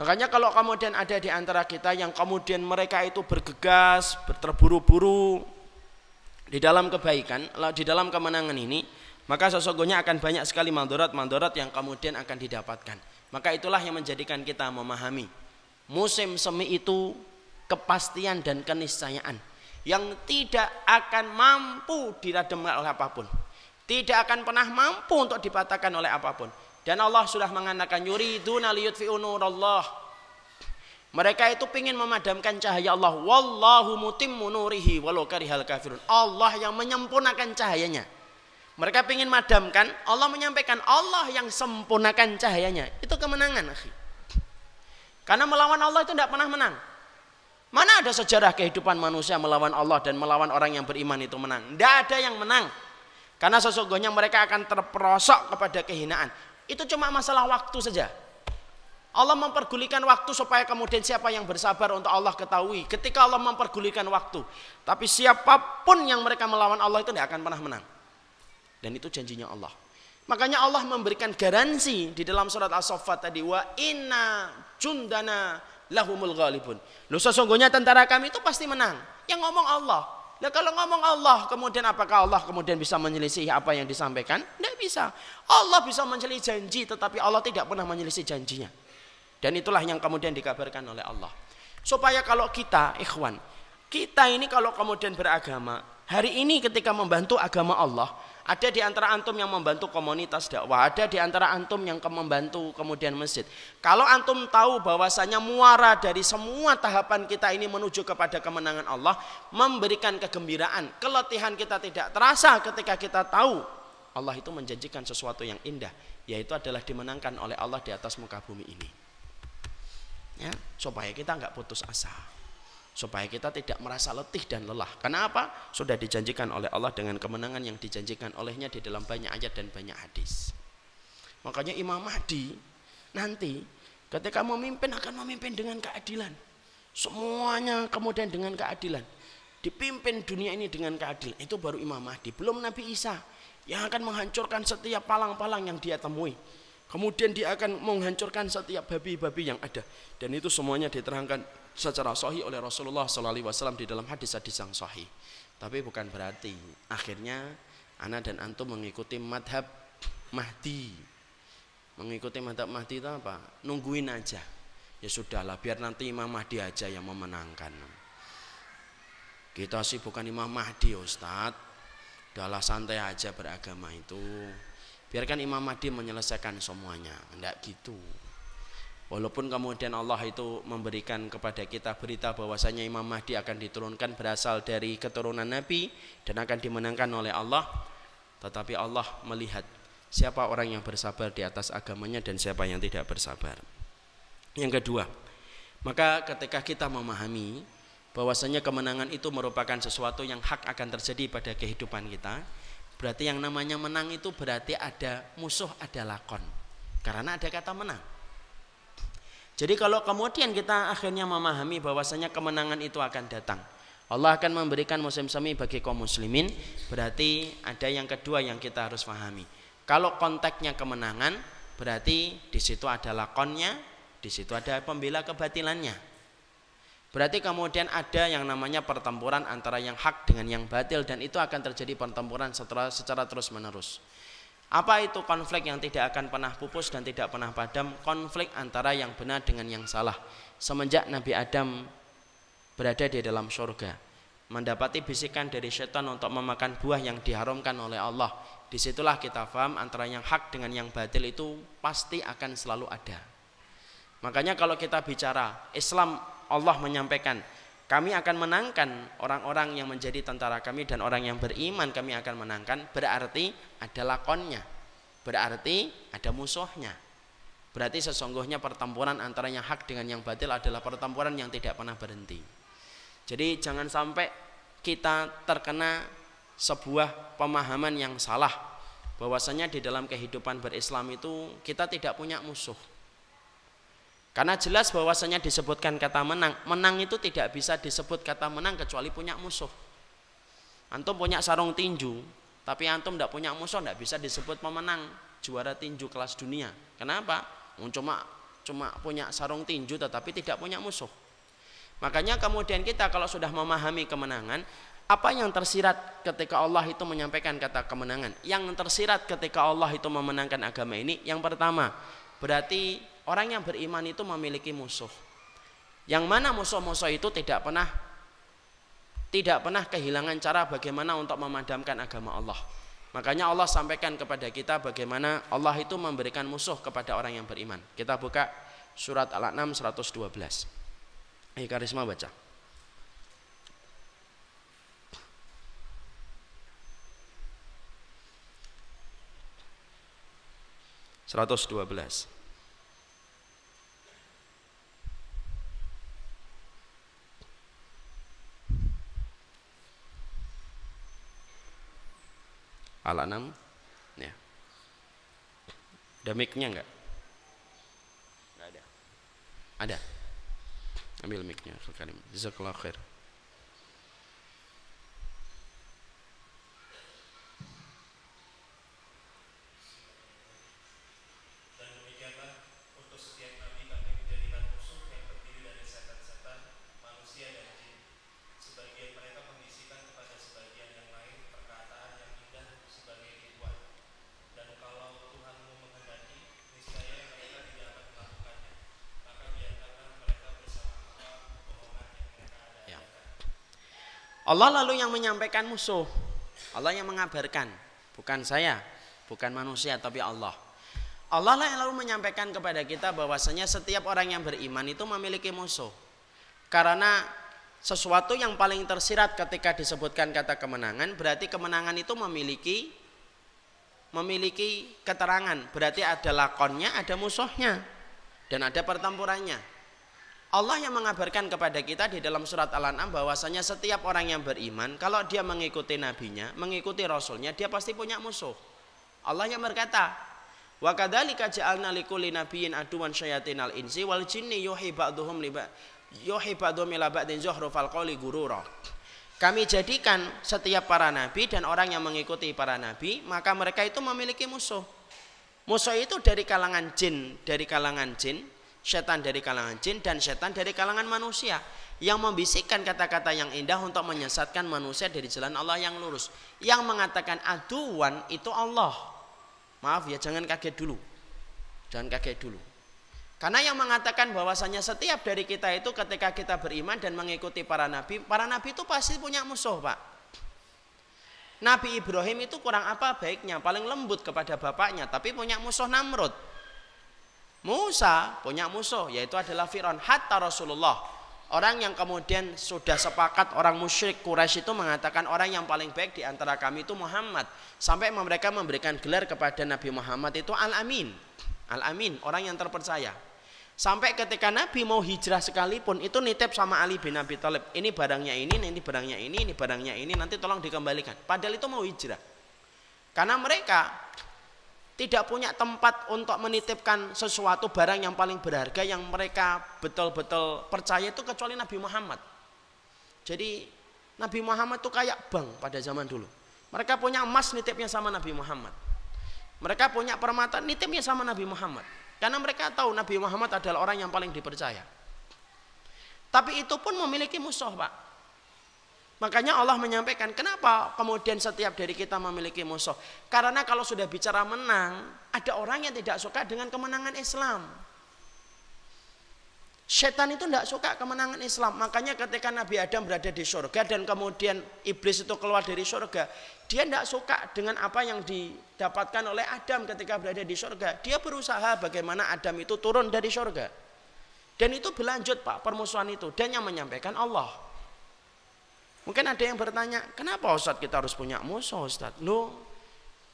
Makanya kalau kemudian ada di antara kita yang kemudian mereka itu bergegas, terburu-buru di dalam kebaikan, di dalam kemenangan ini, maka sesungguhnya akan banyak sekali mandorat-mandorat yang kemudian akan didapatkan. Maka itulah yang menjadikan kita memahami musim semi itu kepastian dan keniscayaan yang tidak akan mampu diradem oleh apa pun. Tidak akan pernah mampu untuk dipatahkan oleh apa pun. Dan Allah sudah mengatakan yuriduna liyutfi'u nurallah. Mereka itu ingin memadamkan cahaya Allah. Wallahu mutimmu nurihi walau karihal kafirun. Allah yang menyempurnakan cahayanya. Mereka ingin madamkan, Allah menyampaikan Allah yang sempurnakan cahayanya. Itu kemenangan. Karena melawan Allah itu tidak pernah menang. Mana ada sejarah kehidupan manusia melawan Allah dan melawan orang yang beriman itu menang? Tidak ada yang menang. Karena sesungguhnya mereka akan terperosok kepada kehinaan. Itu cuma masalah waktu saja. Allah mempergulikan waktu supaya kemudian siapa yang bersabar untuk Allah ketahui. Ketika Allah mempergulikan waktu. Tapi siapa pun yang mereka melawan Allah itu tidak akan pernah menang. Dan itu janjinya Allah. Makanya Allah memberikan garansi di dalam surat As-Saffat tadi. Wa inna jundana lahumul ghalibun. Lu sesungguhnya tentara kami itu pasti menang. Yang ngomong Allah. Nah kalau ngomong Allah, kemudian apakah Allah kemudian bisa menyelisih apa yang disampaikan? Tidak bisa. Allah bisa menyelisih janji, tetapi Allah tidak pernah menyelisih janjinya. Dan itulah yang kemudian dikabarkan oleh Allah. Supaya kalau kita, ikhwan, kita ini kalau kemudian beragama, hari ini ketika membantu agama Allah, ada di antara antum yang membantu komunitas dakwah, ada di antara antum yang membantu kemudian masjid. Kalau antum tahu bahwasanya muara dari semua tahapan kita ini menuju kepada kemenangan Allah, memberikan kegembiraan, keletihan kita tidak terasa ketika kita tahu Allah itu menjanjikan sesuatu yang indah, yaitu adalah dimenangkan oleh Allah di atas muka bumi ini. Ya, supaya kita nggak putus asa supaya kita tidak merasa letih dan lelah. Kenapa? Sudah dijanjikan oleh Allah dengan kemenangan yang dijanjikan olehnya di dalam banyak ayat dan banyak hadis. Makanya Imam Mahdi nanti ketika memimpin akan memimpin dengan keadilan. Semuanya kemudian dengan keadilan. Dipimpin dunia ini dengan keadilan. Itu baru Imam Mahdi. Belum Nabi Isa yang akan menghancurkan setiap palang-palang yang dia temui. Kemudian dia akan menghancurkan setiap babi-babi yang ada. Dan itu semuanya diterangkan secara sahih oleh Rasulullah SAW di dalam hadis-hadis yang sahih. Tapi bukan berarti akhirnya anak dan antum mengikuti madhab Mahdi. Mengikuti madhab Mahdi itu apa? Nungguin aja. Ya sudahlah, biar nanti Imam Mahdi aja yang memenangkan. Kita sih bukan Imam Mahdi Ustadz. Udahlah santai aja beragama itu. Biarkan Imam Mahdi menyelesaikan semuanya. Tidak gitu. Walaupun kemudian Allah itu memberikan kepada kita berita bahwasanya Imam Mahdi akan diturunkan berasal dari keturunan Nabi dan akan dimenangkan oleh Allah, tetapi Allah melihat siapa orang yang bersabar di atas agamanya dan siapa yang tidak bersabar. Yang kedua, maka ketika kita memahami bahwasanya kemenangan itu merupakan sesuatu yang hak akan terjadi pada kehidupan kita, Berarti yang namanya menang itu berarti ada musuh, ada lakon. Karena ada kata menang. Jadi kalau kemudian kita akhirnya memahami bahwasanya kemenangan itu akan datang. Allah akan memberikan musim semi bagi kaum muslimin. Berarti ada yang kedua yang kita harus pahami. Kalau konteksnya kemenangan, berarti di situ ada lakonnya, di situ ada pembela kebatilannya. Berarti kemudian ada yang namanya pertempuran antara yang hak dengan yang batil dan itu akan terjadi pertempuran secara, secara terus menerus. Apa itu konflik yang tidak akan pernah pupus dan tidak pernah padam? Konflik antara yang benar dengan yang salah. Semenjak Nabi Adam berada di dalam surga, mendapati bisikan dari setan untuk memakan buah yang diharamkan oleh Allah. Di situlah kita paham antara yang hak dengan yang batil itu pasti akan selalu ada. Makanya kalau kita bicara Islam Allah menyampaikan kami akan menangkan orang-orang yang menjadi tentara kami dan orang yang beriman kami akan menangkan. Berarti ada lakonnya. Berarti ada musuhnya. Berarti sesungguhnya pertempuran antara yang hak dengan yang batil adalah pertempuran yang tidak pernah berhenti. Jadi jangan sampai kita terkena sebuah pemahaman yang salah. Bahwasanya di dalam kehidupan berislam itu kita tidak punya musuh karena jelas bahwasanya disebutkan kata menang. Menang itu tidak bisa disebut kata menang kecuali punya musuh. Antum punya sarung tinju, tapi antum tidak punya musuh tidak bisa disebut pemenang juara tinju kelas dunia. Kenapa? Cuma cuma punya sarung tinju tetapi tidak punya musuh. Makanya kemudian kita kalau sudah memahami kemenangan, apa yang tersirat ketika Allah itu menyampaikan kata kemenangan? Yang tersirat ketika Allah itu memenangkan agama ini, yang pertama, berarti Orang yang beriman itu memiliki musuh. Yang mana musuh-musuh itu tidak pernah tidak pernah kehilangan cara bagaimana untuk memadamkan agama Allah. Makanya Allah sampaikan kepada kita bagaimana Allah itu memberikan musuh kepada orang yang beriman. Kita buka surat Al-An'am 112. Ayo Karisma baca. Seratus dua belas. Al-An'am ya. Ada mic-nya enggak? Enggak ada. Ada. Ambil mic-nya sekali. Jazakallahu khair. Allah lalu yang menyampaikan musuh. Allah yang mengabarkan, bukan saya, bukan manusia tapi Allah. Allah lah yang lalu menyampaikan kepada kita bahwasanya setiap orang yang beriman itu memiliki musuh. Karena sesuatu yang paling tersirat ketika disebutkan kata kemenangan berarti kemenangan itu memiliki memiliki keterangan berarti ada lakonnya ada musuhnya dan ada pertempurannya Allah yang mengabarkan kepada kita di dalam surat Al-An'am bahwasanya setiap orang yang beriman kalau dia mengikuti nabinya, mengikuti rasulnya, dia pasti punya musuh. Allah yang berkata, "Wa kadzalika ja'alna likulli nabiyyin aduwan syayatinal insi wal jinni yuhi ba'dhum li yuhi ba'dhum ila ba'din zuhrufal qawli gurura." Kami jadikan setiap para nabi dan orang yang mengikuti para nabi, maka mereka itu memiliki musuh. Musuh itu dari kalangan jin, dari kalangan jin, setan dari kalangan jin dan setan dari kalangan manusia yang membisikkan kata-kata yang indah untuk menyesatkan manusia dari jalan Allah yang lurus. Yang mengatakan aduan itu Allah. Maaf ya, jangan kaget dulu. Jangan kaget dulu. Karena yang mengatakan bahwasanya setiap dari kita itu ketika kita beriman dan mengikuti para nabi, para nabi itu pasti punya musuh, Pak. Nabi Ibrahim itu kurang apa baiknya? Paling lembut kepada bapaknya, tapi punya musuh Namrud. Musa punya musuh yaitu adalah Fir'aun. Hatta Rasulullah. Orang yang kemudian sudah sepakat orang musyrik Quraisy itu mengatakan orang yang paling baik di antara kami itu Muhammad. Sampai mereka memberikan gelar kepada Nabi Muhammad itu Al-Amin. Al-Amin orang yang terpercaya. Sampai ketika Nabi mau hijrah sekalipun itu nitip sama Ali bin Abi Thalib. Ini barangnya ini ini barangnya ini ini barangnya ini nanti tolong dikembalikan. Padahal itu mau hijrah. Karena mereka tidak punya tempat untuk menitipkan sesuatu barang yang paling berharga yang mereka betul-betul percaya itu kecuali Nabi Muhammad. Jadi Nabi Muhammad itu kayak bank pada zaman dulu. Mereka punya emas nitipnya sama Nabi Muhammad. Mereka punya permata nitipnya sama Nabi Muhammad. Karena mereka tahu Nabi Muhammad adalah orang yang paling dipercaya. Tapi itu pun memiliki musuh, Pak. Makanya Allah menyampaikan kenapa kemudian setiap dari kita memiliki musuh. Karena kalau sudah bicara menang, ada orang yang tidak suka dengan kemenangan Islam. Setan itu tidak suka kemenangan Islam. Makanya ketika Nabi Adam berada di surga dan kemudian iblis itu keluar dari surga, dia tidak suka dengan apa yang didapatkan oleh Adam ketika berada di surga. Dia berusaha bagaimana Adam itu turun dari surga. Dan itu berlanjut Pak permusuhan itu dan yang menyampaikan Allah. Mungkin ada yang bertanya, kenapa Ustaz kita harus punya musuh Ustaz? Loh,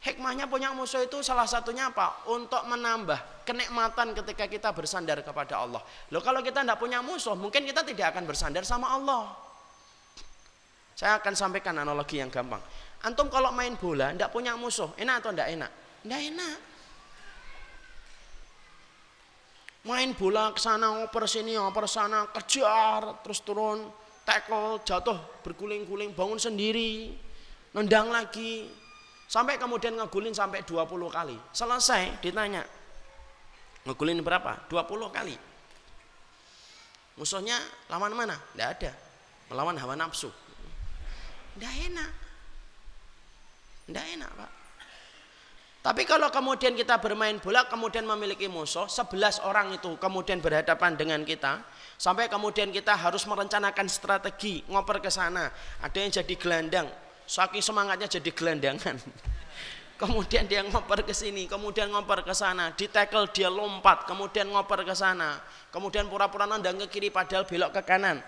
hikmahnya punya musuh itu salah satunya apa? Untuk menambah kenikmatan ketika kita bersandar kepada Allah. Loh kalau kita tidak punya musuh, mungkin kita tidak akan bersandar sama Allah. Saya akan sampaikan analogi yang gampang. Antum kalau main bola tidak punya musuh, enak atau tidak enak? Tidak enak. Main bola ke sana, oper sini, oper sana, kejar, terus turun, tackle, jatuh, berguling-guling, bangun sendiri, nendang lagi, sampai kemudian ngegulin sampai 20 kali. Selesai ditanya, ngegulin berapa? 20 kali. Musuhnya lawan mana? Tidak ada. Melawan hawa nafsu. Tidak enak. Tidak enak Pak. Tapi kalau kemudian kita bermain bola, kemudian memiliki musuh, 11 orang itu kemudian berhadapan dengan kita, Sampai kemudian kita harus merencanakan strategi ngoper ke sana. Ada yang jadi gelandang, saking semangatnya jadi gelandangan. Kemudian dia ngoper ke sini, kemudian ngoper ke sana, di tackle dia lompat, kemudian ngoper ke sana, kemudian pura-pura nendang ke kiri padahal belok ke kanan.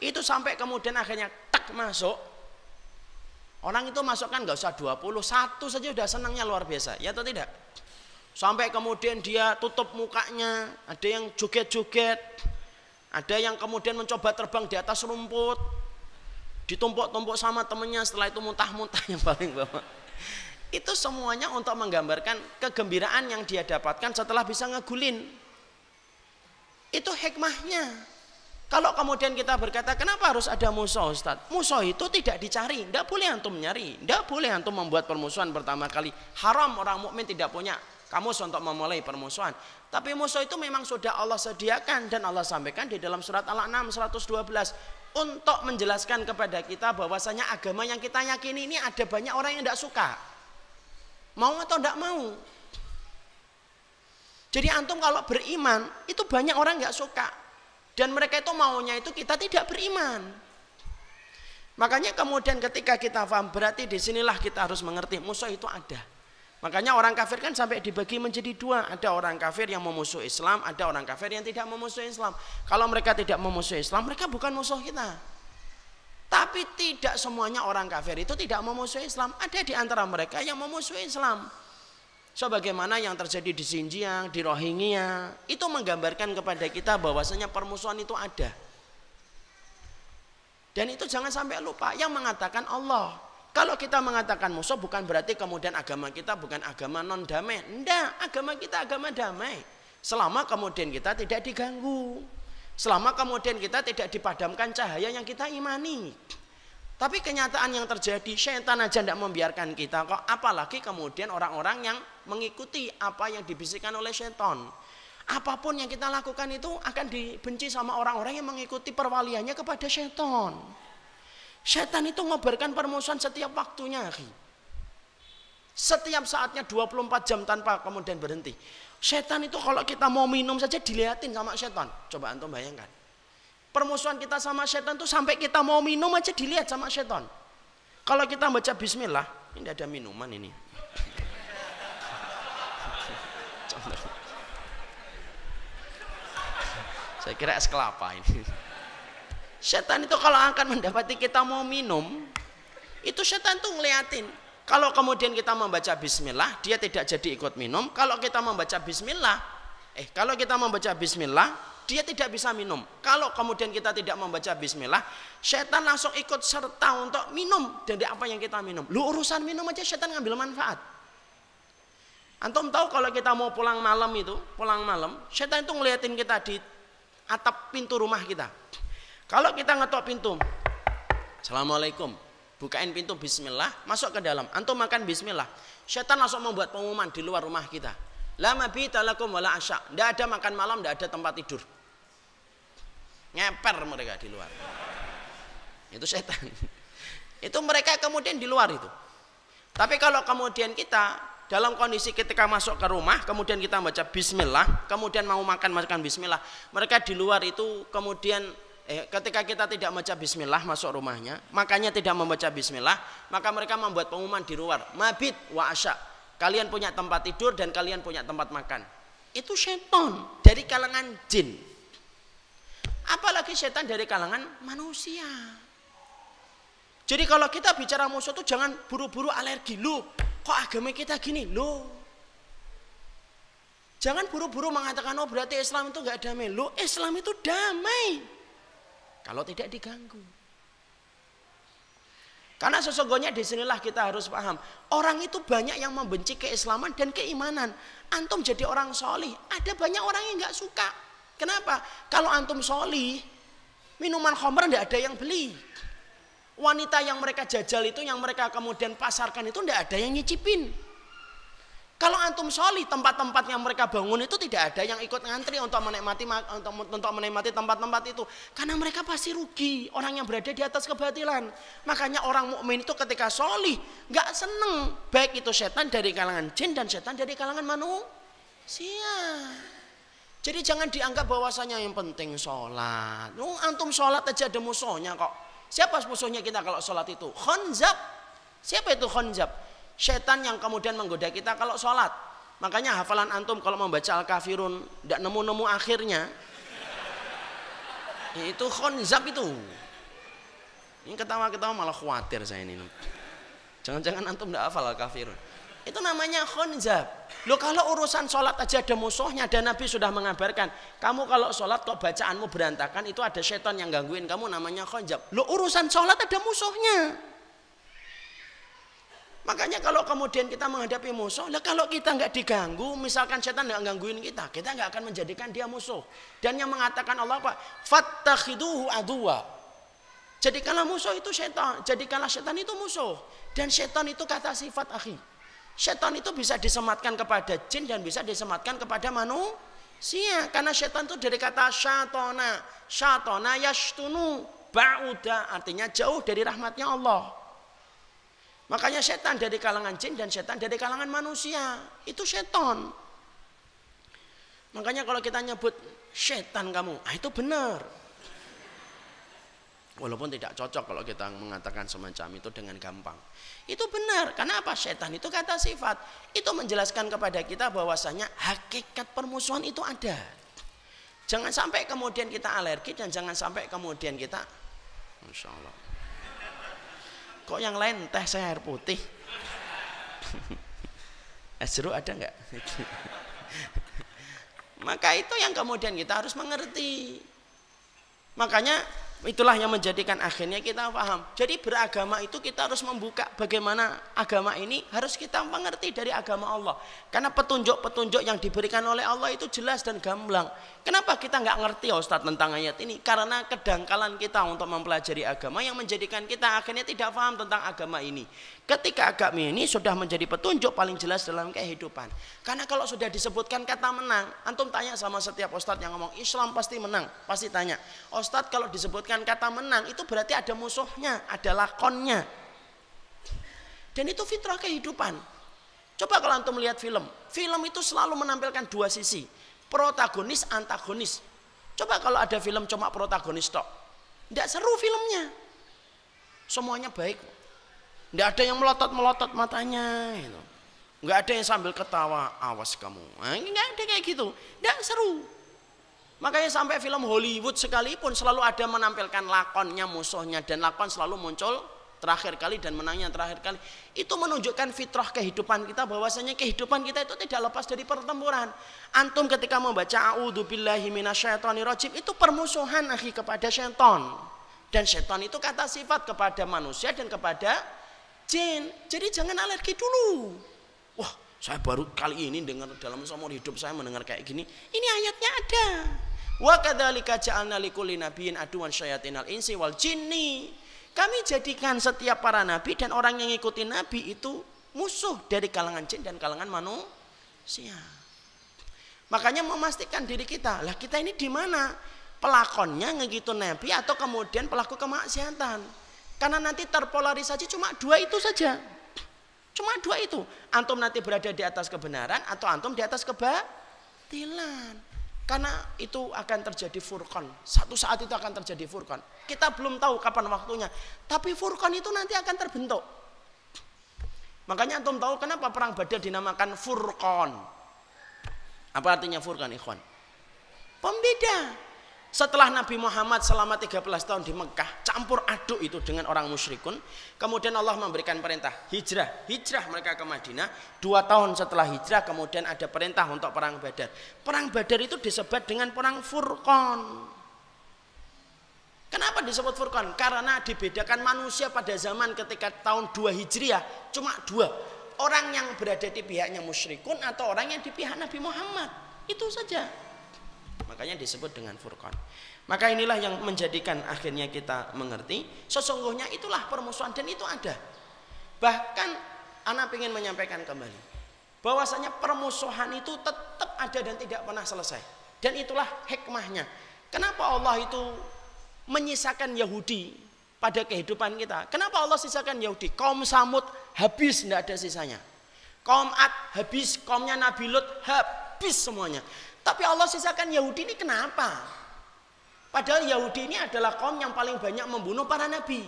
Itu sampai kemudian akhirnya tak masuk. Orang itu masuk kan nggak usah 20, satu saja udah senangnya luar biasa, ya atau tidak? Sampai kemudian dia tutup mukanya, ada yang joget-joget, ada yang kemudian mencoba terbang di atas rumput, ditumpuk-tumpuk sama temennya, setelah itu muntah-muntah yang paling bawah. Itu semuanya untuk menggambarkan kegembiraan yang dia dapatkan setelah bisa ngegulin. Itu hikmahnya. Kalau kemudian kita berkata, kenapa harus ada musuh Ustaz? Musuh itu tidak dicari, tidak boleh antum nyari, tidak boleh antum membuat permusuhan pertama kali. Haram orang mukmin tidak punya kamu untuk memulai permusuhan. Tapi musuh itu memang sudah Allah sediakan dan Allah sampaikan di dalam surat Al-An'am 112 untuk menjelaskan kepada kita bahwasanya agama yang kita yakini ini ada banyak orang yang tidak suka. Mau atau tidak mau. Jadi antum kalau beriman itu banyak orang nggak suka dan mereka itu maunya itu kita tidak beriman. Makanya kemudian ketika kita paham berarti di sinilah kita harus mengerti musuh itu ada. Makanya orang kafir kan sampai dibagi menjadi dua. Ada orang kafir yang memusuhi Islam, ada orang kafir yang tidak memusuhi Islam. Kalau mereka tidak memusuhi Islam, mereka bukan musuh kita. Tapi tidak semuanya orang kafir itu tidak memusuhi Islam. Ada di antara mereka yang memusuhi Islam. Sebagaimana yang terjadi di Xinjiang, di Rohingya, itu menggambarkan kepada kita bahwasanya permusuhan itu ada. Dan itu jangan sampai lupa yang mengatakan Allah. Kalau kita mengatakan musuh bukan berarti kemudian agama kita bukan agama non damai. Enggak, agama kita agama damai. Selama kemudian kita tidak diganggu. Selama kemudian kita tidak dipadamkan cahaya yang kita imani. Tapi kenyataan yang terjadi, syaitan aja tidak membiarkan kita kok. Apalagi kemudian orang-orang yang mengikuti apa yang dibisikkan oleh syaitan. Apa pun yang kita lakukan itu akan dibenci sama orang-orang yang mengikuti perwaliannya kepada syaitan. Syaitan itu ngobarkan permusuhan setiap waktunya. Setiap saatnya 24 jam tanpa kemudian berhenti. Setan itu kalau kita mau minum saja dilihatin sama setan. Coba antum bayangkan. Permusuhan kita sama setan itu sampai kita mau minum aja dilihat sama setan. Kalau kita baca bismillah, ini ada minuman ini. Saya kira es kelapa ini. Setan itu kalau akan mendapati kita mau minum, itu setan tuh ngeliatin kalau kemudian kita membaca bismillah, dia tidak jadi ikut minum. Kalau kita membaca bismillah, eh kalau kita membaca bismillah, dia tidak bisa minum. Kalau kemudian kita tidak membaca bismillah, setan langsung ikut serta untuk minum dari apa yang kita minum. Lu urusan minum aja setan ngambil manfaat. Antum tahu kalau kita mau pulang malam itu, pulang malam, setan itu ngeliatin kita di atap pintu rumah kita. Kalau kita ngetok pintu, Assalamualaikum, bukain pintu bismillah, masuk ke dalam. Antum makan bismillah. Syaitan langsung membuat pengumuman di luar rumah kita. Lama bita lakum wala asya. Tidak ada makan malam, tidak ada tempat tidur. Ngeper mereka di luar. Itu setan. Itu mereka kemudian di luar itu. Tapi kalau kemudian kita dalam kondisi ketika masuk ke rumah, kemudian kita baca bismillah, kemudian mau makan makan bismillah, mereka di luar itu kemudian eh, ketika kita tidak membaca bismillah masuk rumahnya, makanya tidak membaca bismillah, maka mereka membuat pengumuman di luar, mabit wa asya. Kalian punya tempat tidur dan kalian punya tempat makan. Itu setan dari kalangan jin. Apalagi setan dari kalangan manusia. Jadi kalau kita bicara musuh itu jangan buru-buru alergi. Loh, kok agama kita gini? Loh, Jangan buru-buru mengatakan oh berarti Islam itu nggak damai. Loh Islam itu damai kalau tidak diganggu. Karena sesungguhnya di sinilah kita harus paham. Orang itu banyak yang membenci keislaman dan keimanan. Antum jadi orang solih. Ada banyak orang yang nggak suka. Kenapa? Kalau antum solih, minuman khamr tidak ada yang beli. Wanita yang mereka jajal itu, yang mereka kemudian pasarkan itu tidak ada yang nyicipin. Kalau antum soli tempat-tempat yang mereka bangun itu tidak ada yang ikut ngantri untuk menikmati untuk, untuk menikmati tempat-tempat itu karena mereka pasti rugi orang yang berada di atas kebatilan. Makanya orang mukmin itu ketika soli nggak seneng baik itu setan dari kalangan jin dan setan dari kalangan manusia. Jadi jangan dianggap bahwasanya yang penting sholat. Lu antum sholat aja ada musuhnya kok. Siapa musuhnya kita kalau sholat itu? Khonzab. Siapa itu khonzab? Setan yang kemudian menggoda kita kalau sholat. Makanya hafalan antum kalau membaca Al-Kafirun tidak nemu-nemu akhirnya. Ya itu khonzab itu. Ini ketawa-ketawa malah khawatir saya ini. Jangan-jangan antum tidak hafal Al-Kafirun. Itu namanya khonzab. Lo kalau urusan sholat aja ada musuhnya dan Nabi sudah mengabarkan. Kamu kalau sholat kok bacaanmu berantakan itu ada setan yang gangguin kamu namanya khonzab. Lo urusan sholat ada musuhnya. Makanya kalau kemudian kita menghadapi musuh, lah kalau kita nggak diganggu, misalkan setan nggak gangguin kita, kita nggak akan menjadikan dia musuh. Dan yang mengatakan Allah apa? Fattakhiduhu adwa. Jadikanlah musuh itu setan, jadikanlah setan itu musuh. Dan setan itu kata sifat akhi. Setan itu bisa disematkan kepada jin dan bisa disematkan kepada manusia. Karena setan itu dari kata syatona. Syatona yashtunu ba'uda. Artinya jauh dari rahmatnya Allah. Makanya setan dari kalangan jin dan setan dari kalangan manusia. Itu setan. Makanya kalau kita nyebut setan kamu, ah itu benar. Walaupun tidak cocok kalau kita mengatakan semacam itu dengan gampang. Itu benar. Karena apa? Setan itu kata sifat. Itu menjelaskan kepada kita bahwasanya hakikat permusuhan itu ada. Jangan sampai kemudian kita alergi dan jangan sampai kemudian kita Masya Allah Kok yang lain teh saya air putih? Asru ada nggak? Maka itu yang kemudian kita harus mengerti. Makanya itulah yang menjadikan akhirnya kita paham. Jadi beragama itu kita harus membuka bagaimana agama ini harus kita mengerti dari agama Allah. Karena petunjuk-petunjuk yang diberikan oleh Allah itu jelas dan gamblang. Kenapa kita nggak ngerti ya Ustadz tentang ayat ini? Karena kedangkalan kita untuk mempelajari agama yang menjadikan kita akhirnya tidak paham tentang agama ini. Ketika agama ini sudah menjadi petunjuk paling jelas dalam kehidupan. Karena kalau sudah disebutkan kata menang, antum tanya sama setiap ustadz yang ngomong Islam pasti menang, pasti tanya. Ustadz kalau disebutkan kata menang itu berarti ada musuhnya, ada lakonnya. Dan itu fitrah kehidupan. Coba kalau antum melihat film, film itu selalu menampilkan dua sisi protagonis antagonis. Coba kalau ada film cuma protagonis tok. Tidak seru filmnya. Semuanya baik. Tidak ada yang melotot-melotot matanya. Gitu. Nggak ada yang sambil ketawa, awas kamu. Nah, nggak ada kayak gitu. Tidak seru. Makanya sampai film Hollywood sekalipun selalu ada menampilkan lakonnya musuhnya dan lakon selalu muncul terakhir kali dan menangnya terakhir kali itu menunjukkan fitrah kehidupan kita bahwasanya kehidupan kita itu tidak lepas dari pertempuran. Antum ketika membaca a'udzubillahi itu permusuhan akhi kepada syaitan. Dan syaitan itu kata sifat kepada manusia dan kepada jin. Jadi jangan alergi dulu. Wah saya baru kali ini dengar dalam seumur hidup saya mendengar kayak gini. Ini ayatnya ada. Wa kadzalika ja'alna likulli nabiyyin aduwan syayatinal insi wal jinni kami jadikan setiap para nabi dan orang yang ngikutin nabi itu musuh dari kalangan jin dan kalangan manusia. Makanya memastikan diri kita, lah kita ini di mana? Pelakonnya ngegitu nabi atau kemudian pelaku kemaksiatan. Karena nanti terpolarisasi cuma dua itu saja. Cuma dua itu. Antum nanti berada di atas kebenaran atau antum di atas kebatilan. Karena itu akan terjadi furqan. Satu saat itu akan terjadi furqan. Kita belum tahu kapan waktunya. Tapi furqan itu nanti akan terbentuk. Makanya antum tahu kenapa perang Badar dinamakan furqan. Apa artinya furqan ikhwan? Pembeda. Setelah Nabi Muhammad selama 13 tahun di Mekah campur aduk itu dengan orang musyrikun, kemudian Allah memberikan perintah hijrah, hijrah mereka ke Madinah. Dua tahun setelah hijrah kemudian ada perintah untuk perang Badar. Perang Badar itu disebut dengan perang Furqan. Kenapa disebut Furqan? Karena dibedakan manusia pada zaman ketika tahun 2 Hijriah cuma dua. Orang yang berada di pihaknya musyrikun atau orang yang di pihak Nabi Muhammad. Itu saja. Makanya disebut dengan furqan. Maka inilah yang menjadikan akhirnya kita mengerti sesungguhnya itulah permusuhan dan itu ada. Bahkan anak ingin menyampaikan kembali bahwasanya permusuhan itu tetap ada dan tidak pernah selesai. Dan itulah hikmahnya. Kenapa Allah itu menyisakan Yahudi pada kehidupan kita? Kenapa Allah sisakan Yahudi? Kaum Samud habis tidak ada sisanya. Kaum Ad habis, kaumnya Nabi Lut habis semuanya. Tapi Allah sisakan Yahudi ini kenapa? Padahal Yahudi ini adalah kaum yang paling banyak membunuh para nabi.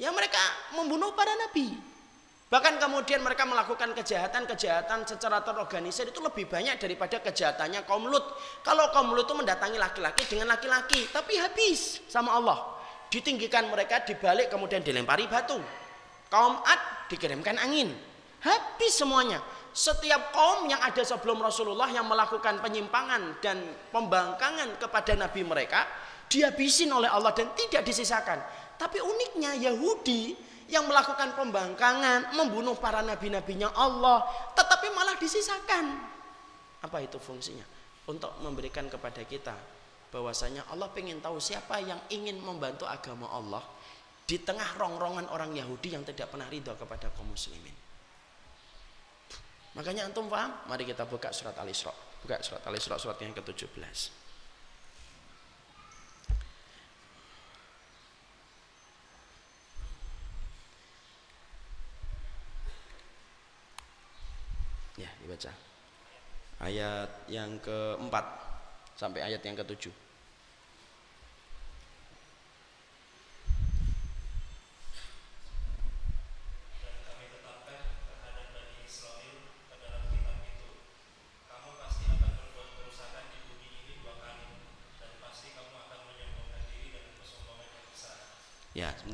Ya mereka membunuh para nabi. Bahkan kemudian mereka melakukan kejahatan-kejahatan secara terorganisir itu lebih banyak daripada kejahatannya kaum Lut. Kalau kaum Lut itu mendatangi laki-laki dengan laki-laki, tapi habis sama Allah. Ditinggikan mereka dibalik kemudian dilempari batu. Kaum Ad dikirimkan angin. Habis semuanya setiap kaum yang ada sebelum Rasulullah yang melakukan penyimpangan dan pembangkangan kepada nabi mereka dihabisin oleh Allah dan tidak disisakan. Tapi uniknya Yahudi yang melakukan pembangkangan, membunuh para nabi-nabinya Allah, tetapi malah disisakan. Apa itu fungsinya? Untuk memberikan kepada kita bahwasanya Allah ingin tahu siapa yang ingin membantu agama Allah di tengah rongrongan orang Yahudi yang tidak pernah ridho kepada kaum muslimin. Makanya antum paham? Mari kita buka surat Al-Isra. Buka surat Al-Isra surat yang ke-17. Ya, dibaca. Ayat yang keempat sampai ayat yang ketujuh.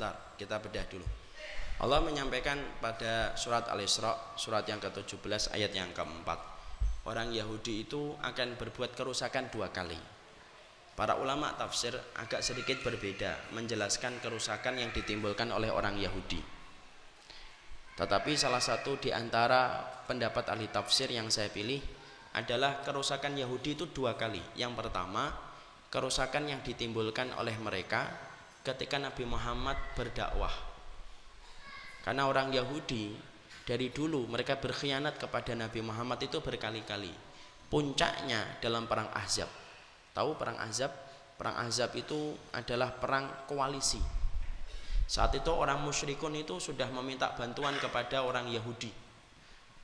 Sebentar, kita bedah dulu. Allah menyampaikan pada surat Al-Isra surat yang ke-17 ayat yang keempat. Orang Yahudi itu akan berbuat kerusakan dua kali. Para ulama tafsir agak sedikit berbeda menjelaskan kerusakan yang ditimbulkan oleh orang Yahudi. Tetapi salah satu di antara pendapat ahli tafsir yang saya pilih adalah kerusakan Yahudi itu dua kali. Yang pertama kerusakan yang ditimbulkan oleh mereka ketika Nabi Muhammad berdakwah karena orang Yahudi dari dulu mereka berkhianat kepada Nabi Muhammad itu berkali-kali. Puncaknya dalam perang Ahzab. Tahu perang Ahzab? Perang Ahzab itu adalah perang koalisi. Saat itu orang musyrikun itu sudah meminta bantuan kepada orang Yahudi.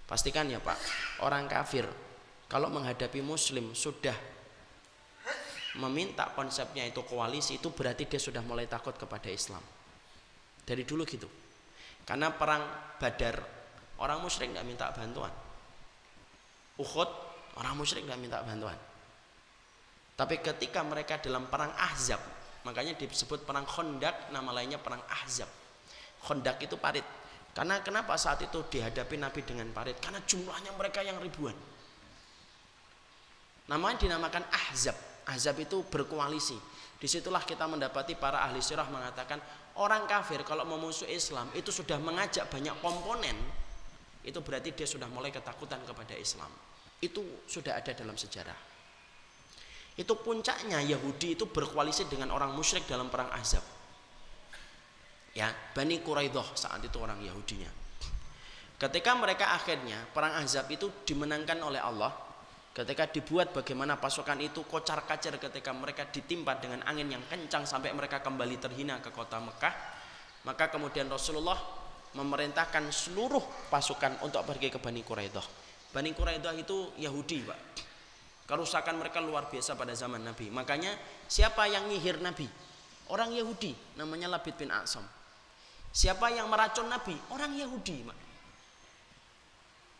Pastikan ya Pak, orang kafir kalau menghadapi muslim sudah meminta konsepnya itu koalisi itu berarti dia sudah mulai takut kepada Islam. Dari dulu gitu. Karena perang Badar orang musyrik nggak minta bantuan. Uhud orang musyrik nggak minta bantuan. Tapi ketika mereka dalam perang Ahzab, makanya disebut perang Khandaq, nama lainnya perang Ahzab. Khandaq itu parit. Karena kenapa saat itu dihadapi Nabi dengan parit? Karena jumlahnya mereka yang ribuan. Namanya dinamakan Ahzab. Ahzab itu berkoalisi. Di situlah kita mendapati para ahli sirah mengatakan Orang kafir kalau memusuh Islam itu sudah mengajak banyak komponen, itu berarti dia sudah mulai ketakutan kepada Islam. Itu sudah ada dalam sejarah. Itu puncaknya Yahudi itu berkoalisi dengan orang musyrik dalam perang Azab. Ya, Bani Quraidah saat itu orang Yahudinya. Ketika mereka akhirnya perang Azab itu dimenangkan oleh Allah, Ketika dibuat bagaimana pasukan itu kocar kacir ketika mereka ditimpa dengan angin yang kencang sampai mereka kembali terhina ke kota Mekah. Maka kemudian Rasulullah memerintahkan seluruh pasukan untuk pergi ke Bani Quraidah. Bani Quraidah itu Yahudi, Pak. Kerusakan mereka luar biasa pada zaman Nabi. Makanya siapa yang nyihir Nabi? Orang Yahudi, namanya Labid bin Asam. Siapa yang meracun Nabi? Orang Yahudi, Pak.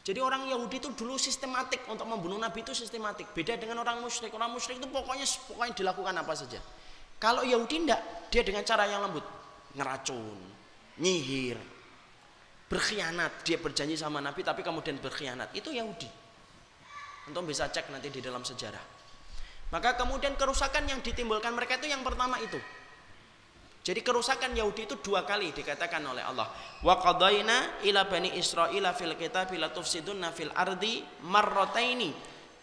Jadi orang Yahudi itu dulu sistematik untuk membunuh Nabi itu sistematik. Beda dengan orang musyrik. Orang musyrik itu pokoknya pokoknya dilakukan apa saja. Kalau Yahudi tidak, dia dengan cara yang lembut, ngeracun, nyihir, berkhianat. Dia berjanji sama Nabi tapi kemudian berkhianat. Itu Yahudi. Untuk bisa cek nanti di dalam sejarah. Maka kemudian kerusakan yang ditimbulkan mereka itu yang pertama itu jadi kerusakan Yahudi itu dua kali dikatakan oleh Allah. Wa qadaina ila bani Israil fil kitab la tufsidunna fil ardi marrataini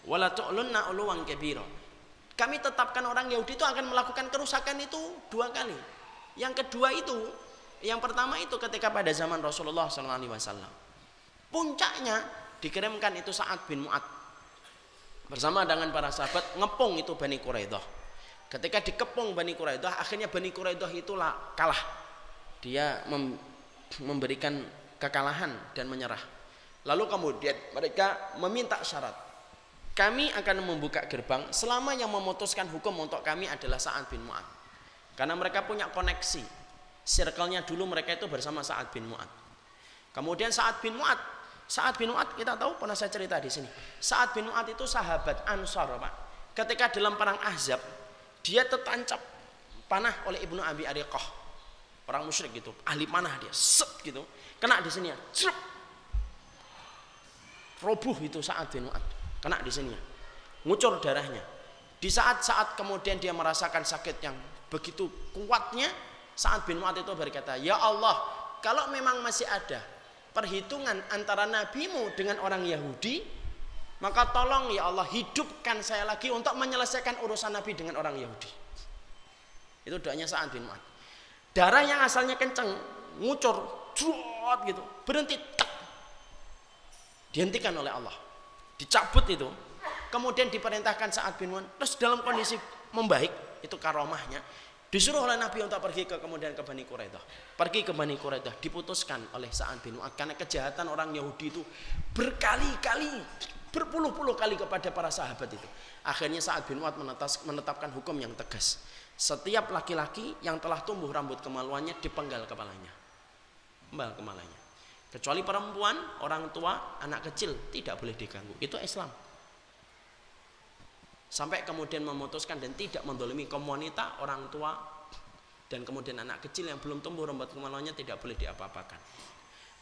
wa la tu'lunna uluwan kabira. Kami tetapkan orang Yahudi itu akan melakukan kerusakan itu dua kali. Yang kedua itu, yang pertama itu ketika pada zaman Rasulullah SAW. Puncaknya dikirimkan itu saat bin Mu'ad bersama dengan para sahabat ngepung itu Bani Quraidah Ketika dikepung Bani Quraidah, akhirnya Bani Quraidah itulah kalah. Dia mem memberikan kekalahan dan menyerah. Lalu kemudian mereka meminta syarat. Kami akan membuka gerbang selama yang memutuskan hukum untuk kami adalah Sa'ad bin Mu'ad. Karena mereka punya koneksi. Circle-nya dulu mereka itu bersama Sa'ad bin Mu'ad. Kemudian Sa'ad bin Mu'ad. Sa'ad bin Mu'ad kita tahu pernah saya cerita di sini. Sa'ad bin Mu'ad itu sahabat Ansar, Pak. Ketika dalam perang Ahzab, dia tertancap panah oleh Ibnu Abi Ariqah. Orang musyrik gitu ahli panah dia set gitu. Kena di sini ya roboh itu saat bin kena di sini ya. Ngucur darahnya. Di saat-saat kemudian dia merasakan sakit yang begitu kuatnya saat bin Mu'ad itu berkata ya Allah kalau memang masih ada perhitungan antara nabimu dengan orang Yahudi maka tolong ya Allah hidupkan saya lagi untuk menyelesaikan urusan Nabi dengan orang Yahudi. Itu doanya Sa'ad bin Mu'ad. Darah yang asalnya kencang, ngucur, cuat gitu, berhenti tak. Dihentikan oleh Allah. Dicabut itu. Kemudian diperintahkan Sa'ad bin Mu'ad. Terus dalam kondisi membaik, itu karomahnya. Disuruh oleh Nabi untuk pergi ke kemudian ke Bani Quraidah. Pergi ke Bani Quraidah diputuskan oleh Sa'ad bin Mu'ad karena kejahatan orang Yahudi itu berkali-kali berpuluh-puluh kali kepada para sahabat itu. Akhirnya saat bin Mu'ad menetapkan hukum yang tegas. Setiap laki-laki yang telah tumbuh rambut kemaluannya dipenggal kepalanya. Penggal kepalanya. Kecuali perempuan, orang tua, anak kecil tidak boleh diganggu. Itu Islam. Sampai kemudian memutuskan dan tidak mendolimi komunitas, orang tua, dan kemudian anak kecil yang belum tumbuh rambut kemaluannya tidak boleh diapa-apakan.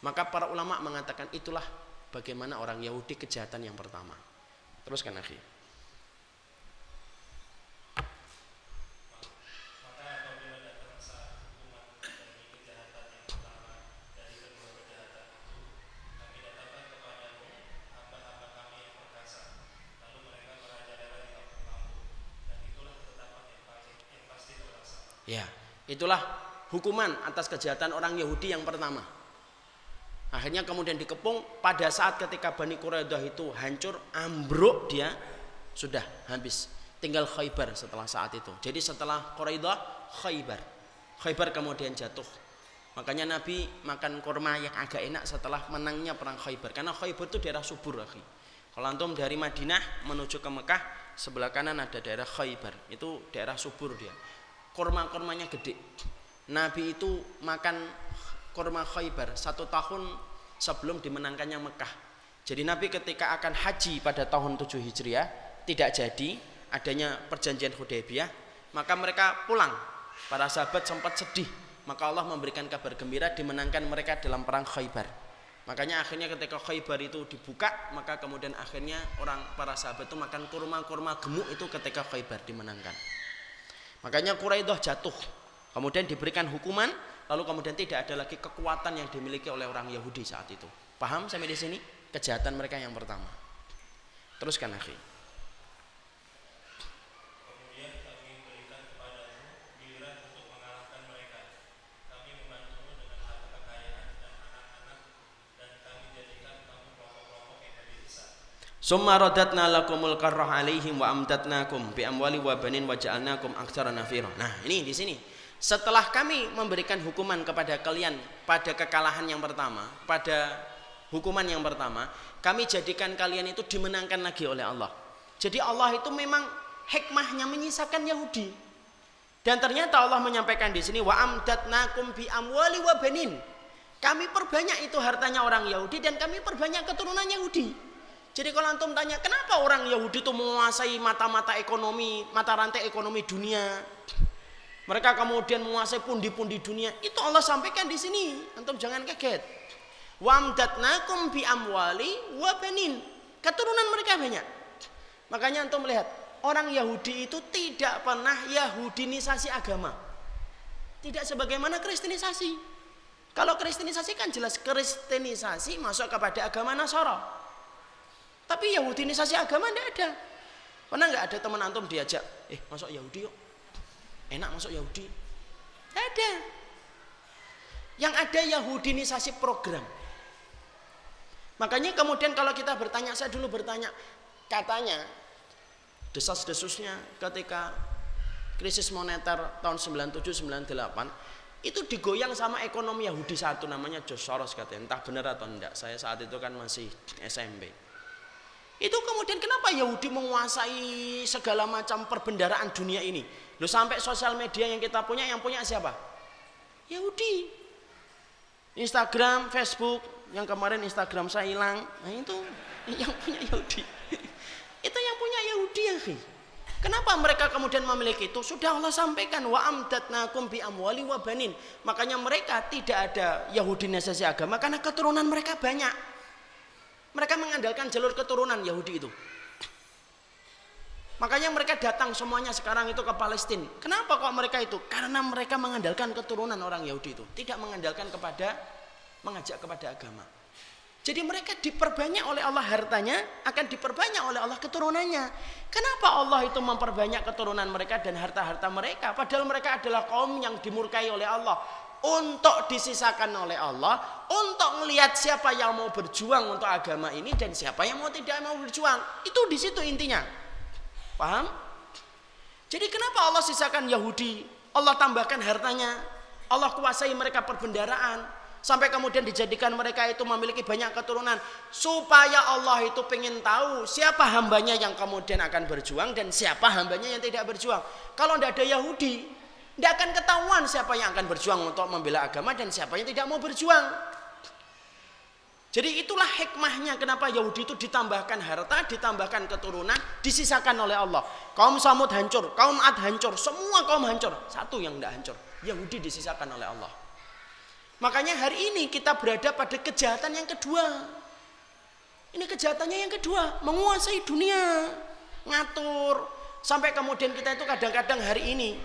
Maka para ulama mengatakan itulah bagaimana orang Yahudi kejahatan yang pertama. Teruskan akhi. Ya, itulah hukuman atas kejahatan orang Yahudi yang pertama. Akhirnya kemudian dikepung pada saat ketika Bani Quraidah itu hancur, ambruk dia sudah habis. Tinggal Khaybar setelah saat itu. Jadi setelah Quraidah, Khaybar. Khaybar kemudian jatuh. Makanya Nabi makan kurma yang agak enak setelah menangnya perang Khaybar. Karena Khaybar itu daerah subur, akhi. Kalau antum dari Madinah menuju ke Mekah, sebelah kanan ada daerah Khaybar. Itu daerah subur dia kurma-kurmanya gede. Nabi itu makan kurma Khaybar satu tahun sebelum dimenangkannya Mekah. Jadi Nabi ketika akan haji pada tahun 7 Hijriah tidak jadi adanya perjanjian Hudaybiyah, maka mereka pulang. Para sahabat sempat sedih, maka Allah memberikan kabar gembira dimenangkan mereka dalam perang Khaybar. Makanya akhirnya ketika Khaybar itu dibuka, maka kemudian akhirnya orang para sahabat itu makan kurma-kurma gemuk itu ketika Khaybar dimenangkan. Makanya Quraidah jatuh. Kemudian diberikan hukuman, lalu kemudian tidak ada lagi kekuatan yang dimiliki oleh orang Yahudi saat itu. Paham sampai di sini? Kejahatan mereka yang pertama. Teruskan akhir. Summa radatna lakumul karrah alaihim wa amdatnakum bi amwali wa banin wa ja'alnakum aktsara nafira. Nah, ini di sini. Setelah kami memberikan hukuman kepada kalian pada kekalahan yang pertama, pada hukuman yang pertama, kami jadikan kalian itu dimenangkan lagi oleh Allah. Jadi Allah itu memang hikmahnya menyisakan Yahudi. Dan ternyata Allah menyampaikan di sini wa amdatnakum bi amwali wa banin. Kami perbanyak itu hartanya orang Yahudi dan kami perbanyak keturunan Yahudi. Jadi kalau antum tanya, kenapa orang Yahudi itu menguasai mata-mata ekonomi, mata rantai ekonomi dunia? Mereka kemudian menguasai pundi-pundi dunia. Itu Allah sampaikan di sini. Antum jangan kaget. Wamdatnakum bi amwali wa banin. Keturunan mereka banyak. Makanya antum melihat, orang Yahudi itu tidak pernah Yahudinisasi agama. Tidak sebagaimana Kristenisasi. Kalau Kristenisasi kan jelas Kristenisasi masuk kepada agama Nasara. Tapi Yahudinisasi agama tidak ada. Pernah nggak ada teman antum diajak, eh masuk Yahudi yuk, enak masuk Yahudi? Ada. Yang ada Yahudinisasi program. Makanya kemudian kalau kita bertanya, saya dulu bertanya, katanya desas-desusnya ketika krisis moneter tahun 97-98 itu digoyang sama ekonomi Yahudi satu namanya George Soros katanya entah benar atau enggak saya saat itu kan masih SMP itu kemudian kenapa Yahudi menguasai segala macam perbendaraan dunia ini? Loh sampai sosial media yang kita punya yang punya siapa? Yahudi. Instagram, Facebook, yang kemarin Instagram saya hilang, nah itu yang punya Yahudi. itu yang punya Yahudi ya, Kenapa mereka kemudian memiliki itu? Sudah Allah sampaikan wa amdatnakum bi amwali wa banin. Makanya mereka tidak ada Yahudi nasasi agama karena keturunan mereka banyak. Mereka mengandalkan jalur keturunan Yahudi itu. Makanya mereka datang semuanya sekarang itu ke Palestina. Kenapa kok mereka itu? Karena mereka mengandalkan keturunan orang Yahudi itu, tidak mengandalkan kepada mengajak kepada agama. Jadi mereka diperbanyak oleh Allah hartanya, akan diperbanyak oleh Allah keturunannya. Kenapa Allah itu memperbanyak keturunan mereka dan harta-harta mereka? Padahal mereka adalah kaum yang dimurkai oleh Allah untuk disisakan oleh Allah untuk melihat siapa yang mau berjuang untuk agama ini dan siapa yang mau tidak mau berjuang itu di situ intinya paham? Jadi kenapa Allah sisakan Yahudi? Allah tambahkan hartanya. Allah kuasai mereka perbendaraan. Sampai kemudian dijadikan mereka itu memiliki banyak keturunan. Supaya Allah itu pengen tahu siapa hambanya yang kemudian akan berjuang dan siapa hambanya yang tidak berjuang. Kalau tidak ada Yahudi tidak akan ketahuan siapa yang akan berjuang untuk membela agama dan siapa yang tidak mau berjuang. Jadi itulah hikmahnya kenapa Yahudi itu ditambahkan harta, ditambahkan keturunan, disisakan oleh Allah. Kaum Samud hancur, kaum Ad hancur, semua kaum hancur. Satu yang tidak hancur. Yahudi disisakan oleh Allah. Makanya hari ini kita berada pada kejahatan yang kedua. Ini kejahatannya yang kedua, menguasai dunia, ngatur. Sampai kemudian kita itu kadang-kadang hari ini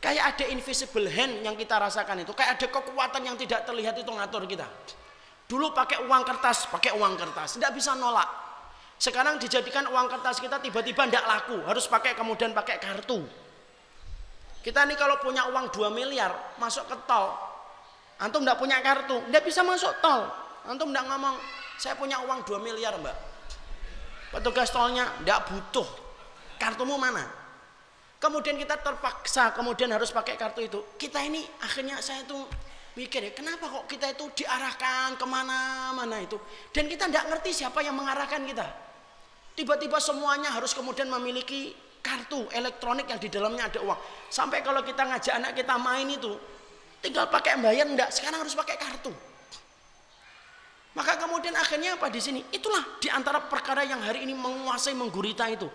kayak ada invisible hand yang kita rasakan itu, kayak ada kekuatan yang tidak terlihat itu ngatur kita. Dulu pakai uang kertas, pakai uang kertas, tidak bisa nolak. Sekarang dijadikan uang kertas kita tiba-tiba tidak laku, harus pakai kemudian pakai kartu. Kita nih kalau punya uang 2 miliar masuk ke tol, antum tidak punya kartu, tidak bisa masuk tol. Antum tidak ngomong, saya punya uang 2 miliar mbak. Petugas tolnya tidak butuh. Kartumu mana? Kemudian kita terpaksa kemudian harus pakai kartu itu. Kita ini akhirnya saya itu mikir ya kenapa kok kita itu diarahkan ke mana-mana itu. Dan kita tidak ngerti siapa yang mengarahkan kita. Tiba-tiba semuanya harus kemudian memiliki kartu elektronik yang di dalamnya ada uang. Sampai kalau kita ngajak anak kita main itu tinggal pakai bayar enggak, sekarang harus pakai kartu. Maka kemudian akhirnya apa di sini? Itulah di antara perkara yang hari ini menguasai menggurita itu.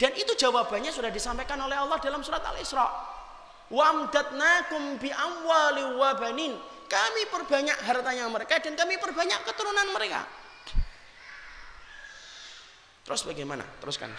Dan itu jawabannya sudah disampaikan oleh Allah dalam surat Al-Isra. Wamdatnakum bi amwali wa banin. Kami perbanyak hartanya mereka dan kami perbanyak keturunan mereka. Terus bagaimana? Teruskan.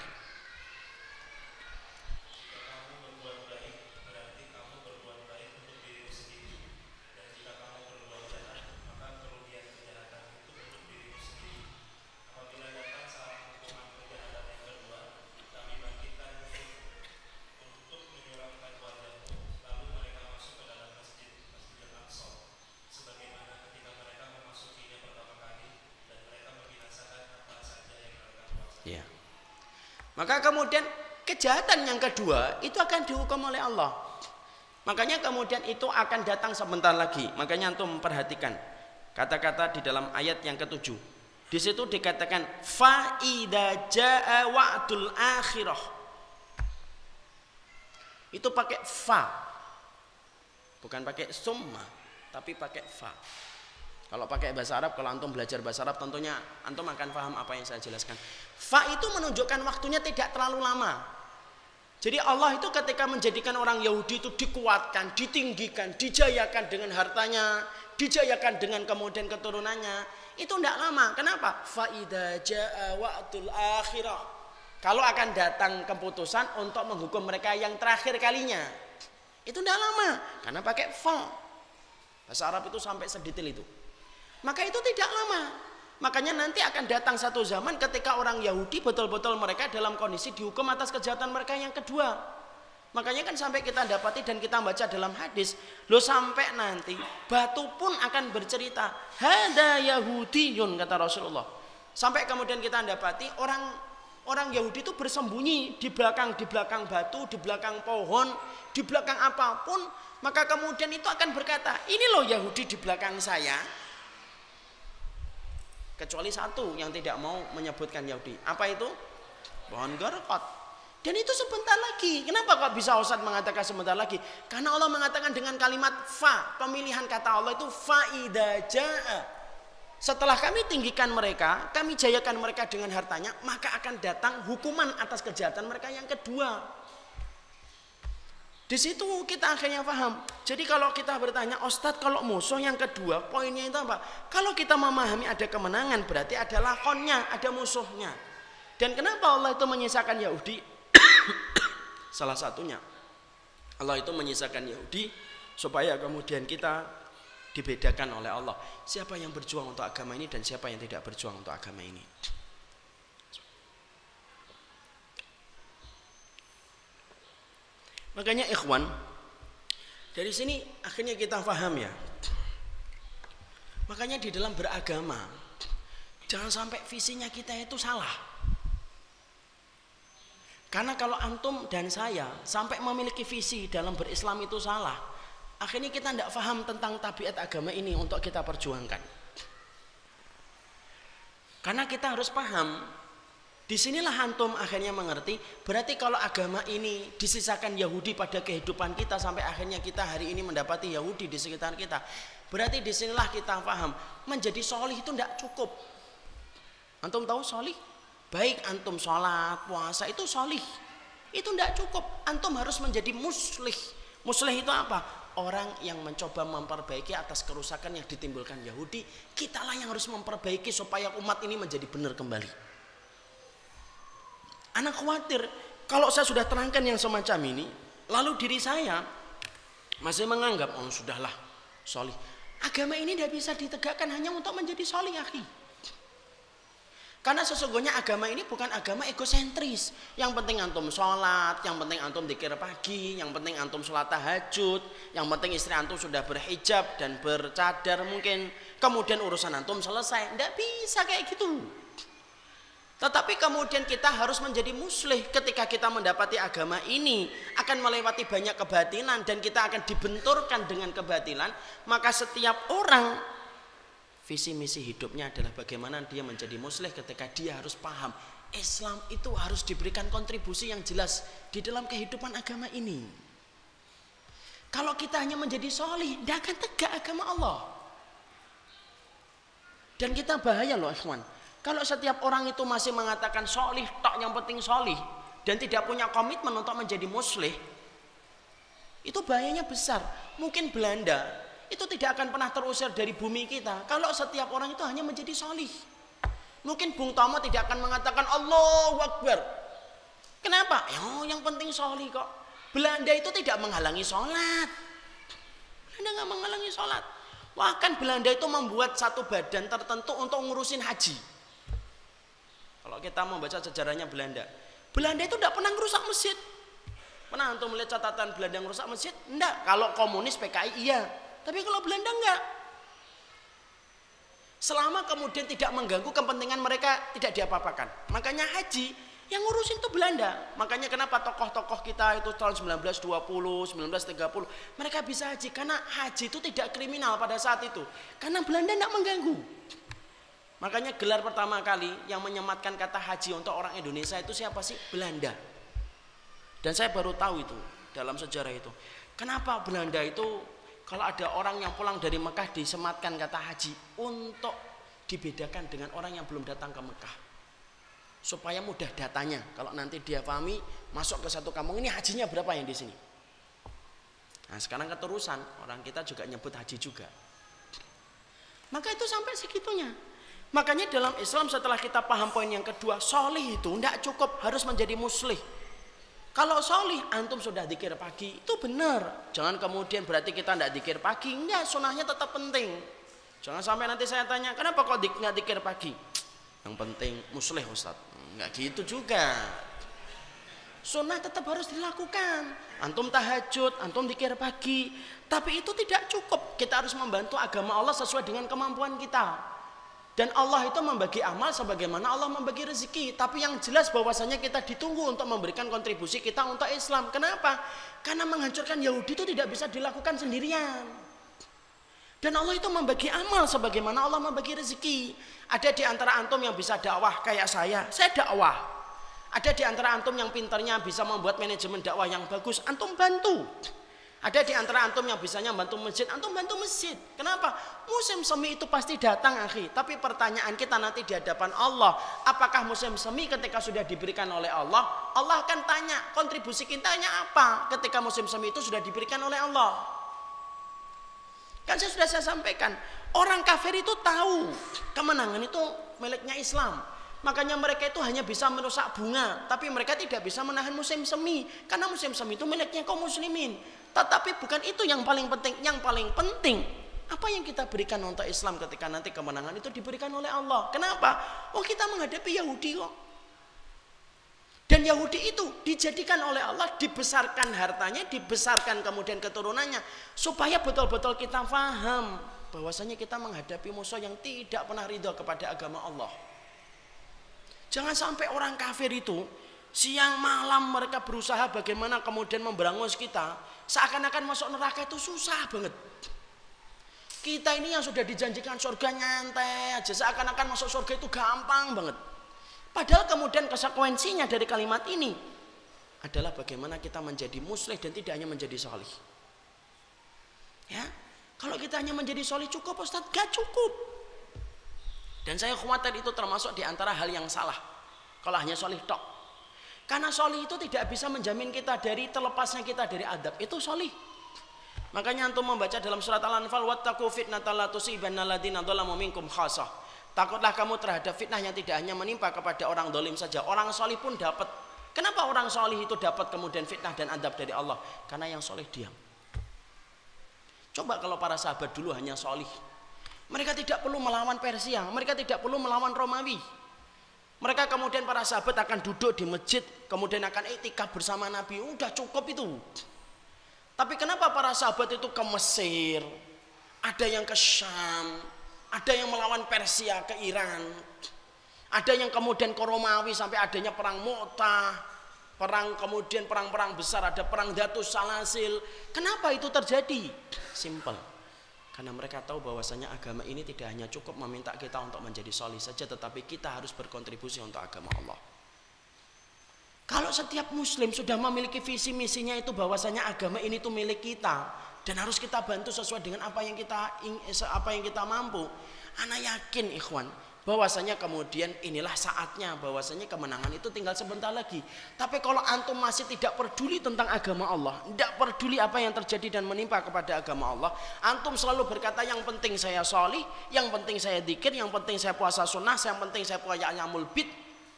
Maka kemudian kejahatan yang kedua itu akan dihukum oleh Allah. Makanya kemudian itu akan datang sebentar lagi. Makanya antum memperhatikan kata-kata di dalam ayat yang ketujuh. Di situ dikatakan faida jaa wa'dul akhirah. Itu pakai fa. Bukan pakai summa, tapi pakai fa. Kalau pakai bahasa Arab, kalau antum belajar bahasa Arab tentunya antum akan paham apa yang saya jelaskan. Fa itu menunjukkan waktunya tidak terlalu lama. Jadi Allah itu ketika menjadikan orang Yahudi itu dikuatkan, ditinggikan, dijayakan dengan hartanya, dijayakan dengan kemudian keturunannya, itu tidak lama. Kenapa? Faida jaa akhirah. Kalau akan datang keputusan untuk menghukum mereka yang terakhir kalinya. Itu tidak lama karena pakai fa. Bahasa Arab itu sampai sedetail itu. Maka itu tidak lama. Makanya nanti akan datang satu zaman ketika orang Yahudi betul-betul mereka dalam kondisi dihukum atas kejahatan mereka yang kedua. Makanya kan sampai kita dapati dan kita baca dalam hadis, lo sampai nanti batu pun akan bercerita, hada Yahudiyun kata Rasulullah. Sampai kemudian kita dapati orang orang Yahudi itu bersembunyi di belakang di belakang batu, di belakang pohon, di belakang apa pun, maka kemudian itu akan berkata, ini loh Yahudi di belakang saya, kecuali satu yang tidak mau menyebutkan Yahudi. Apa itu? Pohon garkot. Dan itu sebentar lagi. Kenapa kok bisa Ustaz mengatakan sebentar lagi? Karena Allah mengatakan dengan kalimat fa, pemilihan kata Allah itu faida jaa. Setelah kami tinggikan mereka, kami jayakan mereka dengan hartanya, maka akan datang hukuman atas kejahatan mereka yang kedua. Di situ kita akhirnya paham. Jadi kalau kita bertanya, Ustadz kalau musuh yang kedua, poinnya itu apa? Kalau kita memahami ada kemenangan, berarti ada lakonnya, ada musuhnya. Dan kenapa Allah itu menyisakan Yahudi? Salah satunya, Allah itu menyisakan Yahudi supaya kemudian kita dibedakan oleh Allah. Siapa yang berjuang untuk agama ini dan siapa yang tidak berjuang untuk agama ini. Makanya ikhwan, dari sini akhirnya kita paham ya. Makanya di dalam beragama, jangan sampai visinya kita itu salah. Karena kalau antum dan saya sampai memiliki visi dalam berislam itu salah, akhirnya kita tidak paham tentang tabiat agama ini untuk kita perjuangkan. Karena kita harus paham Di sinilah antum akhirnya mengerti, berarti kalau agama ini disisakan Yahudi pada kehidupan kita sampai akhirnya kita hari ini mendapati Yahudi di sekitar kita. Berarti di sinilah kita paham, menjadi solih itu tidak cukup. Antum tahu solih? Baik antum sholat, puasa itu solih. Itu tidak cukup. Antum harus menjadi muslih. Muslih itu apa? orang yang mencoba memperbaiki atas kerusakan yang ditimbulkan Yahudi kitalah yang harus memperbaiki supaya umat ini menjadi benar kembali anak khawatir kalau saya sudah terangkan yang semacam ini lalu diri saya masih menganggap oh sudahlah solih agama ini tidak bisa ditegakkan hanya untuk menjadi solih akhi karena sesungguhnya agama ini bukan agama egosentris. Yang penting antum sholat, yang penting antum dikir pagi, yang penting antum sholat tahajud, yang penting istri antum sudah berhijab dan bercadar mungkin. Kemudian urusan antum selesai. Tidak bisa kayak gitu. Tetapi kemudian kita harus menjadi muslih ketika kita mendapati agama ini akan melewati banyak kebatilan dan kita akan dibenturkan dengan kebatilan, maka setiap orang visi misi hidupnya adalah bagaimana dia menjadi muslim ketika dia harus paham Islam itu harus diberikan kontribusi yang jelas di dalam kehidupan agama ini. Kalau kita hanya menjadi solih, tidak akan tegak agama Allah. Dan kita bahaya loh ikhwan. Kalau setiap orang itu masih mengatakan solih, tak yang penting solih. Dan tidak punya komitmen untuk menjadi muslim. Itu bahayanya besar. Mungkin Belanda itu tidak akan pernah terusir dari bumi kita kalau setiap orang itu hanya menjadi solih mungkin Bung Tomo tidak akan mengatakan Allah Akbar kenapa ya yang penting solih kok Belanda itu tidak menghalangi sholat Belanda nggak menghalangi sholat bahkan Belanda itu membuat satu badan tertentu untuk ngurusin haji kalau kita membaca sejarahnya Belanda Belanda itu tidak pernah merusak masjid pernah untuk melihat catatan Belanda yang merusak masjid enggak kalau komunis PKI iya tapi kalau Belanda enggak. Selama kemudian tidak mengganggu kepentingan mereka tidak diapa-apakan. Makanya haji yang ngurusin itu Belanda. Makanya kenapa tokoh-tokoh kita itu tahun 1920, 1930 mereka bisa haji karena haji itu tidak kriminal pada saat itu. Karena Belanda tidak mengganggu. Makanya gelar pertama kali yang menyematkan kata haji untuk orang Indonesia itu siapa sih? Belanda. Dan saya baru tahu itu dalam sejarah itu. Kenapa Belanda itu kalau ada orang yang pulang dari Mekah disematkan kata haji untuk dibedakan dengan orang yang belum datang ke Mekah. Supaya mudah datanya. Kalau nanti dia pahami masuk ke satu kampung ini hajinya berapa yang di sini. Nah, sekarang keterusan orang kita juga nyebut haji juga. Maka itu sampai segitunya. Makanya dalam Islam setelah kita paham poin yang kedua, solih itu tidak cukup harus menjadi muslih kalau solih antum sudah dikir pagi itu benar. Jangan kemudian berarti kita tidak dikir pagi. Enggak, sunahnya tetap penting. Jangan sampai nanti saya tanya, kenapa kok nggak dikir pagi? Yang penting muslih Ustaz. Enggak gitu juga. Sunnah tetap harus dilakukan. Antum tahajud, antum dikir pagi. Tapi itu tidak cukup. Kita harus membantu agama Allah sesuai dengan kemampuan kita. Dan Allah itu membagi amal sebagaimana Allah membagi rezeki. Tapi yang jelas bahwasanya kita ditunggu untuk memberikan kontribusi kita untuk Islam. Kenapa? Karena menghancurkan Yahudi itu tidak bisa dilakukan sendirian. Dan Allah itu membagi amal sebagaimana Allah membagi rezeki. Ada di antara antum yang bisa dakwah kayak saya. Saya dakwah. Ada di antara antum yang pintarnya bisa membuat manajemen dakwah yang bagus. Antum bantu. Ada di antara antum yang bisanya bantu masjid, antum bantu masjid. Kenapa? Musim semi itu pasti datang, akhi. Tapi pertanyaan kita nanti di hadapan Allah, apakah musim semi ketika sudah diberikan oleh Allah, Allah akan tanya kontribusi kitanya apa ketika musim semi itu sudah diberikan oleh Allah. Kan saya sudah saya sampaikan, orang kafir itu tahu kemenangan itu miliknya Islam. Makanya mereka itu hanya bisa merusak bunga, tapi mereka tidak bisa menahan musim semi. Karena musim semi itu miliknya kaum muslimin. Tetapi bukan itu yang paling penting. Yang paling penting apa yang kita berikan untuk Islam ketika nanti kemenangan itu diberikan oleh Allah. Kenapa? Oh kita menghadapi Yahudi kok. Dan Yahudi itu dijadikan oleh Allah, dibesarkan hartanya, dibesarkan kemudian keturunannya. Supaya betul-betul kita faham bahwasanya kita menghadapi musuh yang tidak pernah ridho kepada agama Allah. Jangan sampai orang kafir itu siang malam mereka berusaha bagaimana kemudian memberangus kita Seakan-akan masuk neraka itu susah banget. Kita ini yang sudah dijanjikan surga nyantai aja. Seakan-akan masuk surga itu gampang banget. Padahal kemudian konsekuensinya dari kalimat ini adalah bagaimana kita menjadi muslim dan tidak hanya menjadi solih. Ya, kalau kita hanya menjadi solih cukup Ustaz? Gak cukup. Dan saya khawatir itu termasuk di antara hal yang salah. Kalau hanya solih tok. Karena solih itu tidak bisa menjamin kita dari terlepasnya kita dari adab. Itu solih. Makanya antum membaca dalam surat Al-Anfal wattaqu fitnatal la tusibanna alladziina dzalamu minkum khassah. Takutlah kamu terhadap fitnah yang tidak hanya menimpa kepada orang dolim saja, orang solih pun dapat. Kenapa orang solih itu dapat kemudian fitnah dan adab dari Allah? Karena yang solih diam. Coba kalau para sahabat dulu hanya solih, mereka tidak perlu melawan Persia, mereka tidak perlu melawan Romawi. Mereka kemudian para sahabat akan duduk di masjid, kemudian akan etika bersama Nabi. Udah cukup itu. Tapi kenapa para sahabat itu ke Mesir? Ada yang ke Syam, ada yang melawan Persia ke Iran. Ada yang kemudian ke Romawi sampai adanya perang Mu'tah, perang kemudian perang-perang besar, ada perang Datus Salasil. Kenapa itu terjadi? Simple. Karena mereka tahu bahwasanya agama ini tidak hanya cukup meminta kita untuk menjadi solih saja, tetapi kita harus berkontribusi untuk agama Allah. Kalau setiap muslim sudah memiliki visi misinya itu bahwasanya agama ini itu milik kita dan harus kita bantu sesuai dengan apa yang kita apa yang kita mampu. Anak yakin ikhwan bahwasanya kemudian inilah saatnya bahwasanya kemenangan itu tinggal sebentar lagi. Tapi kalau antum masih tidak peduli tentang agama Allah, tidak peduli apa yang terjadi dan menimpa kepada agama Allah, antum selalu berkata yang penting saya solih, yang penting saya dikir, yang penting saya puasa sunnah, yang penting saya puasa nyamul bid,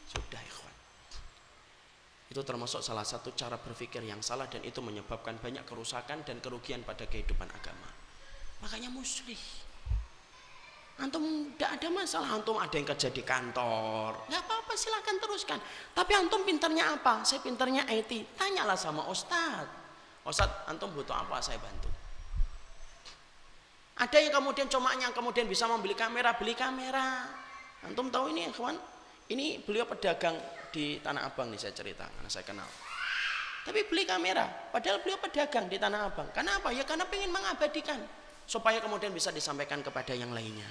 sudah itu termasuk salah satu cara berpikir yang salah dan itu menyebabkan banyak kerusakan dan kerugian pada kehidupan agama. Makanya muslih. Antum tidak ada masalah, antum ada yang kerja di kantor, nggak apa-apa silahkan teruskan. Tapi antum pinternya apa? Saya pinternya IT. Tanyalah sama Ustad. Ustad, antum butuh apa? Saya bantu. Ada yang kemudian cuma yang kemudian bisa membeli kamera, beli kamera. Antum tahu ini, kawan? Ini beliau pedagang di Tanah Abang nih saya cerita karena saya kenal. Tapi beli kamera, padahal beliau pedagang di Tanah Abang. Karena apa? Ya karena pengen mengabadikan supaya kemudian bisa disampaikan kepada yang lainnya.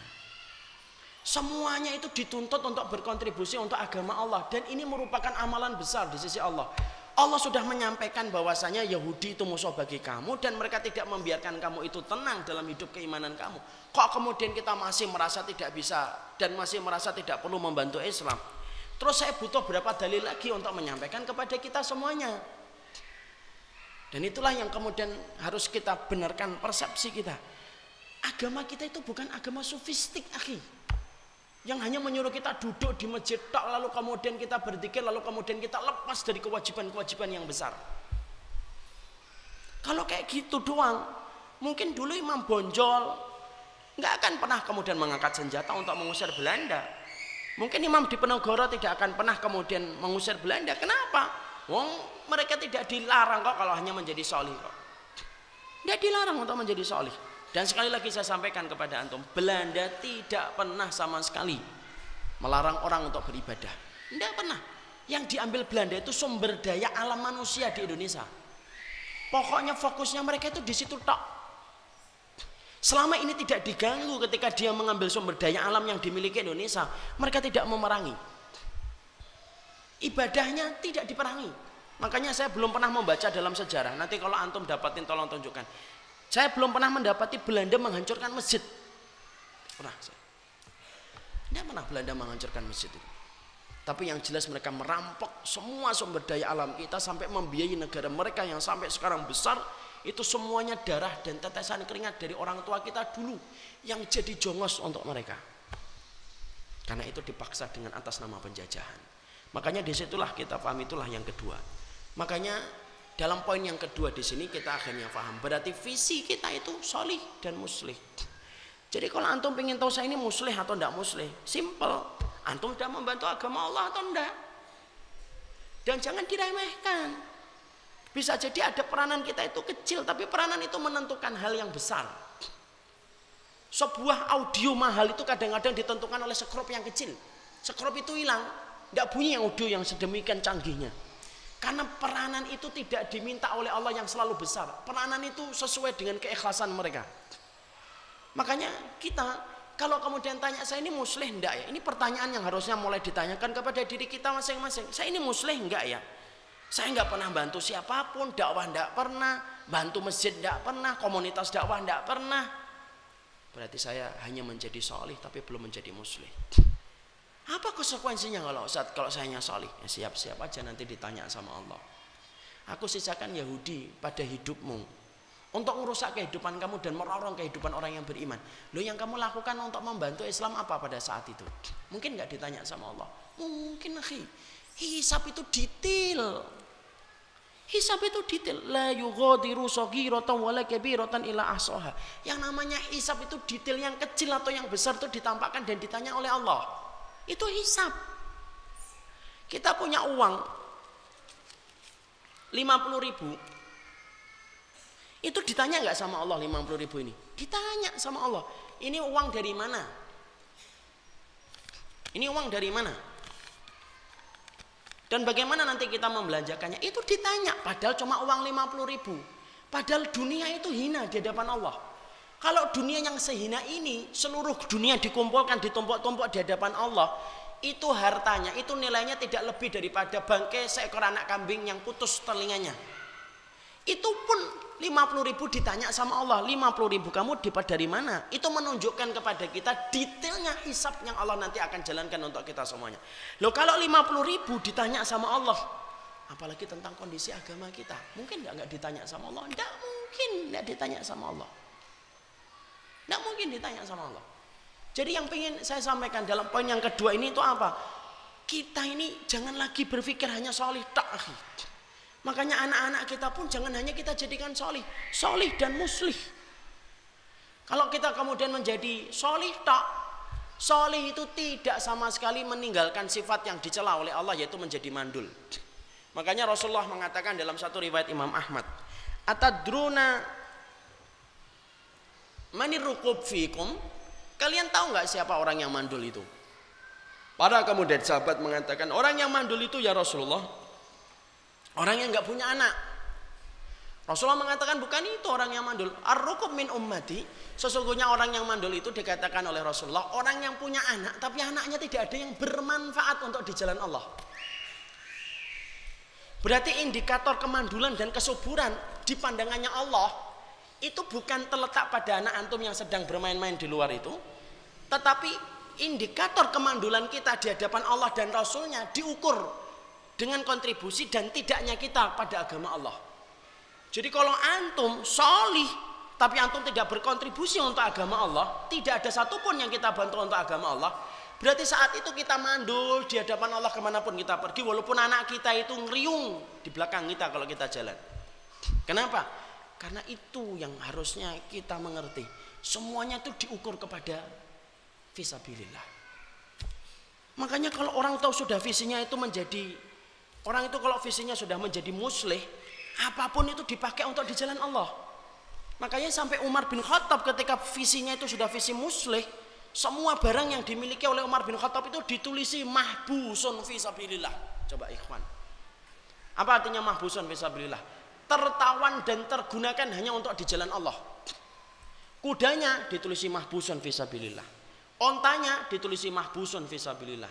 Semuanya itu dituntut untuk berkontribusi untuk agama Allah dan ini merupakan amalan besar di sisi Allah. Allah sudah menyampaikan bahwasanya Yahudi itu musuh bagi kamu dan mereka tidak membiarkan kamu itu tenang dalam hidup keimanan kamu. Kok kemudian kita masih merasa tidak bisa dan masih merasa tidak perlu membantu Islam? Terus saya butuh berapa dalil lagi untuk menyampaikan kepada kita semuanya. Dan itulah yang kemudian harus kita benarkan persepsi kita. Agama kita itu bukan agama sofistik, akhi. Yang hanya menyuruh kita duduk di masjid lalu kemudian kita berzikir lalu kemudian kita lepas dari kewajiban-kewajiban yang besar. Kalau kayak gitu doang, mungkin dulu Imam Bonjol nggak akan pernah kemudian mengangkat senjata untuk mengusir Belanda. Mungkin Imam Diponegoro tidak akan pernah kemudian mengusir Belanda. Kenapa? Wong mereka tidak dilarang kok kalau hanya menjadi solih kok. Tidak dilarang untuk menjadi solih. Dan sekali lagi saya sampaikan kepada antum, Belanda tidak pernah sama sekali melarang orang untuk beribadah. Tidak pernah. Yang diambil Belanda itu sumber daya alam manusia di Indonesia. Pokoknya fokusnya mereka itu di situ tok. Selama ini tidak diganggu ketika dia mengambil sumber daya alam yang dimiliki Indonesia, mereka tidak memerangi. Ibadahnya tidak diperangi. Makanya saya belum pernah membaca dalam sejarah. Nanti kalau antum dapatin tolong tunjukkan. Saya belum pernah mendapati Belanda menghancurkan masjid. Pernah saya. Tidak pernah Belanda menghancurkan masjid itu. Tapi yang jelas mereka merampok semua sumber daya alam kita sampai membiayai negara mereka yang sampai sekarang besar itu semuanya darah dan tetesan keringat dari orang tua kita dulu yang jadi jongos untuk mereka. Karena itu dipaksa dengan atas nama penjajahan. Makanya di situlah kita paham itulah yang kedua. Makanya dalam poin yang kedua di sini kita akhirnya paham. Berarti visi kita itu solih dan muslih. Jadi kalau antum ingin tahu saya ini muslih atau tidak muslih, simple. Antum sudah membantu agama Allah atau tidak? Dan jangan diremehkan. Bisa jadi ada peranan kita itu kecil, tapi peranan itu menentukan hal yang besar. Sebuah audio mahal itu kadang-kadang ditentukan oleh sekrup yang kecil. Sekrup itu hilang, tidak bunyi yang audio yang sedemikian canggihnya. Karena peranan itu tidak diminta oleh Allah yang selalu besar. Peranan itu sesuai dengan keikhlasan mereka. Makanya kita kalau kemudian tanya saya ini muslih enggak ya? Ini pertanyaan yang harusnya mulai ditanyakan kepada diri kita masing-masing. Saya ini muslih enggak ya? Saya nggak pernah bantu siapa pun, dakwah nggak pernah, bantu masjid nggak pernah, komunitas dakwah nggak pernah. Berarti saya hanya menjadi solih tapi belum menjadi muslim. Apa konsekuensinya kalau saat kalau saya solih? Ya siap-siap aja nanti ditanya sama Allah. Aku sisakan Yahudi pada hidupmu. untuk merusak kehidupan kamu dan merorong kehidupan orang yang beriman. Lo yang kamu lakukan untuk membantu Islam apa pada saat itu? Mungkin nggak ditanya sama Allah. Mungkin akhi. Hisab itu detail. Hisab itu detail. La yughadiru saghiratan wala kabiratan ila ahsaha. Yang namanya hisab itu detail yang kecil atau yang besar itu ditampakkan dan ditanya oleh Allah. Itu hisab. Kita punya uang 50 ribu itu ditanya nggak sama Allah 50 ribu ini? Ditanya sama Allah. Ini uang dari mana? Ini uang dari mana? Dan bagaimana nanti kita membelanjakannya? Itu ditanya. Padahal cuma uang 50 ribu. Padahal dunia itu hina di hadapan Allah. Kalau dunia yang sehina ini, seluruh dunia dikumpulkan, ditumpuk-tumpuk di hadapan Allah, itu hartanya, itu nilainya tidak lebih daripada bangkai seekor anak kambing yang putus telinganya. Itu pun 50 ribu ditanya sama Allah 50 ribu kamu dapat dari mana? Itu menunjukkan kepada kita detailnya hisap yang Allah nanti akan jalankan untuk kita semuanya. Loh kalau 50 ribu ditanya sama Allah apalagi tentang kondisi agama kita mungkin nggak nggak ditanya sama Allah? Tidak mungkin nggak ditanya sama Allah tidak mungkin ditanya sama Allah jadi yang ingin saya sampaikan dalam poin yang kedua ini itu apa kita ini jangan lagi berpikir hanya soal tak Makanya anak-anak kita pun jangan hanya kita jadikan solih. Solih dan muslih. Kalau kita kemudian menjadi solih tak. Solih itu tidak sama sekali meninggalkan sifat yang dicela oleh Allah yaitu menjadi mandul. Makanya Rasulullah mengatakan dalam satu riwayat Imam Ahmad. Atadruna manirukub fikum. Kalian tahu nggak siapa orang yang mandul itu? Para kemudian sahabat mengatakan orang yang mandul itu ya Rasulullah Orang yang nggak punya anak. Rasulullah mengatakan bukan itu orang yang mandul. ar min ummati. Sesungguhnya orang yang mandul itu dikatakan oleh Rasulullah orang yang punya anak tapi anaknya tidak ada yang bermanfaat untuk di jalan Allah. Berarti indikator kemandulan dan kesuburan di pandangannya Allah itu bukan terletak pada anak antum yang sedang bermain-main di luar itu, tetapi indikator kemandulan kita di hadapan Allah dan Rasulnya diukur dengan kontribusi dan tidaknya kita pada agama Allah. Jadi kalau antum solih tapi antum tidak berkontribusi untuk agama Allah, tidak ada satupun yang kita bantu untuk agama Allah, berarti saat itu kita mandul di hadapan Allah ke mana pun kita pergi, walaupun anak kita itu ngeriung di belakang kita kalau kita jalan. Kenapa? Karena itu yang harusnya kita mengerti. Semuanya itu diukur kepada visabilillah. Makanya kalau orang tahu sudah visinya itu menjadi Orang itu kalau visinya sudah menjadi muslih, apa pun itu dipakai untuk di jalan Allah. Makanya sampai Umar bin Khattab ketika visinya itu sudah visi muslih, semua barang yang dimiliki oleh Umar bin Khattab itu ditulisi mahbusun fisabilillah. Coba ikhwan. Apa artinya mahbusun fisabilillah? Tertawan dan tergunakan hanya untuk di jalan Allah. Kudanya ditulisi mahbusun fisabilillah. Ontanya ditulisi mahbusun fisabilillah.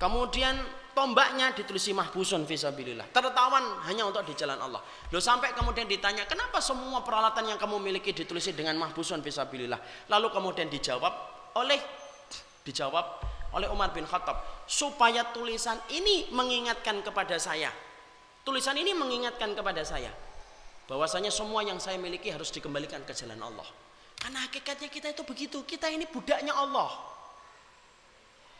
Kemudian tombaknya ditulisi mahbusun visabilillah tertawan hanya untuk di jalan Allah lo sampai kemudian ditanya kenapa semua peralatan yang kamu miliki ditulisi dengan mahbusun visabilillah lalu kemudian dijawab oleh dijawab oleh Umar bin Khattab supaya tulisan ini mengingatkan kepada saya tulisan ini mengingatkan kepada saya bahwasanya semua yang saya miliki harus dikembalikan ke jalan Allah karena hakikatnya kita itu begitu kita ini budaknya Allah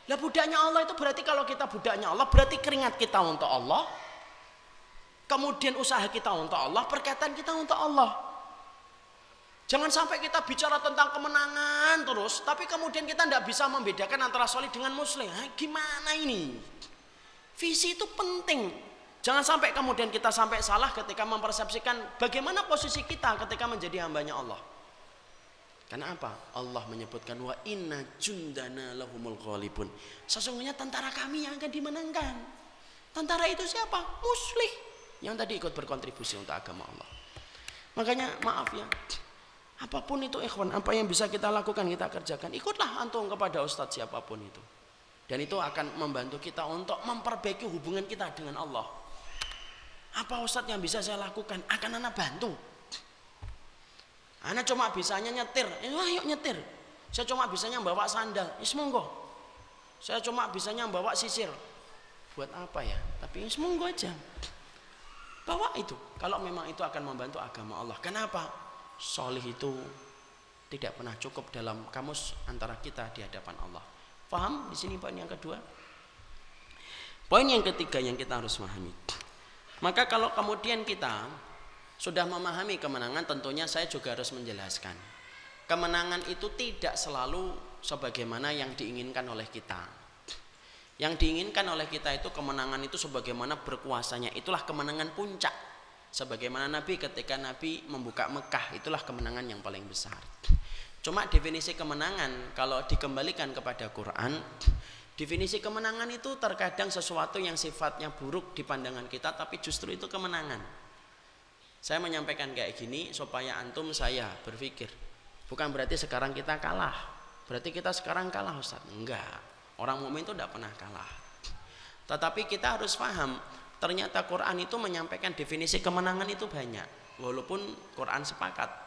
lah budaknya Allah itu berarti kalau kita budaknya Allah berarti keringat kita untuk Allah. Kemudian usaha kita untuk Allah, perkataan kita untuk Allah. Jangan sampai kita bicara tentang kemenangan terus, tapi kemudian kita tidak bisa membedakan antara solid dengan muslim. Hah, gimana ini? Visi itu penting. Jangan sampai kemudian kita sampai salah ketika mempersepsikan bagaimana posisi kita ketika menjadi hambanya Allah. Karena apa? Allah menyebutkan wa inna jundana lahumul ghalibun. Sesungguhnya tentara kami yang akan dimenangkan. Tentara itu siapa? Muslih yang tadi ikut berkontribusi untuk agama Allah. Makanya maaf ya. Apa pun itu ikhwan, apa yang bisa kita lakukan kita kerjakan. Ikutlah antum kepada ustadz siapa pun itu. Dan itu akan membantu kita untuk memperbaiki hubungan kita dengan Allah. Apa ustadz yang bisa saya lakukan? Akan anak bantu. Anak cuma bisanya nyetir, eh, ayo nyetir. Saya cuma bisanya bawa sandal, ya. Saya cuma bisanya bawa sisir. Buat apa ya? Tapi ya aja. Bawa itu. Kalau memang itu akan membantu agama Allah. Kenapa? Solih itu tidak pernah cukup dalam kamus antara kita di hadapan Allah. Paham? Di sini poin yang kedua. Poin yang ketiga yang kita harus memahami. Maka kalau kemudian kita sudah memahami kemenangan, tentunya saya juga harus menjelaskan. Kemenangan itu tidak selalu sebagaimana yang diinginkan oleh kita. Yang diinginkan oleh kita itu kemenangan itu sebagaimana berkuasanya. Itulah kemenangan puncak. Sebagaimana Nabi ketika Nabi membuka Mekah, itulah kemenangan yang paling besar. Cuma definisi kemenangan kalau dikembalikan kepada Quran, definisi kemenangan itu terkadang sesuatu yang sifatnya buruk di pandangan kita tapi justru itu kemenangan. Saya menyampaikan kayak gini supaya antum saya berpikir, bukan berarti sekarang kita kalah. Berarti kita sekarang kalah Ustaz. Enggak. Orang mukmin itu tidak pernah kalah. Tetapi kita harus paham, ternyata Quran itu menyampaikan definisi kemenangan itu banyak. Walaupun Quran sepakat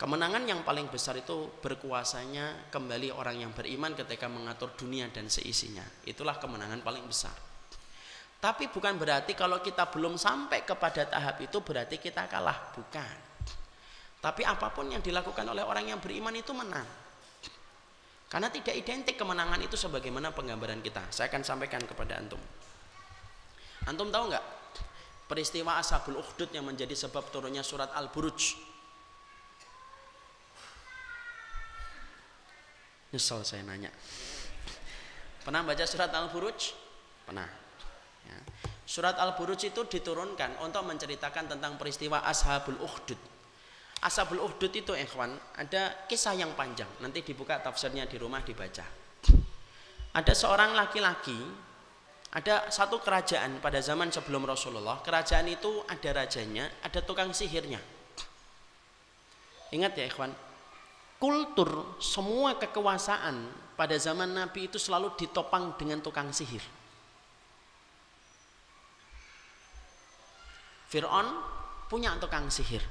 Kemenangan yang paling besar itu berkuasanya kembali orang yang beriman ketika mengatur dunia dan seisinya. Itulah kemenangan paling besar. Tapi bukan berarti kalau kita belum sampai kepada tahap itu berarti kita kalah, bukan. Tapi apa pun yang dilakukan oleh orang yang beriman itu menang. Karena tidak identik kemenangan itu sebagaimana penggambaran kita. Saya akan sampaikan kepada antum. Antum tahu nggak peristiwa Ashabul Ukhdud yang menjadi sebab turunnya surat Al-Buruj? Nyesel saya nanya. Pernah baca surat Al-Buruj? Pernah. Ya. Surat Al-Buruj itu diturunkan untuk menceritakan tentang peristiwa Ashabul Ukhdud Ashabul Uhdud itu ikhwan ada kisah yang panjang nanti dibuka tafsirnya di rumah dibaca ada seorang laki-laki ada satu kerajaan pada zaman sebelum Rasulullah kerajaan itu ada rajanya ada tukang sihirnya ingat ya ikhwan kultur semua kekuasaan pada zaman Nabi itu selalu ditopang dengan tukang sihir Fir'aun punya tukang sihir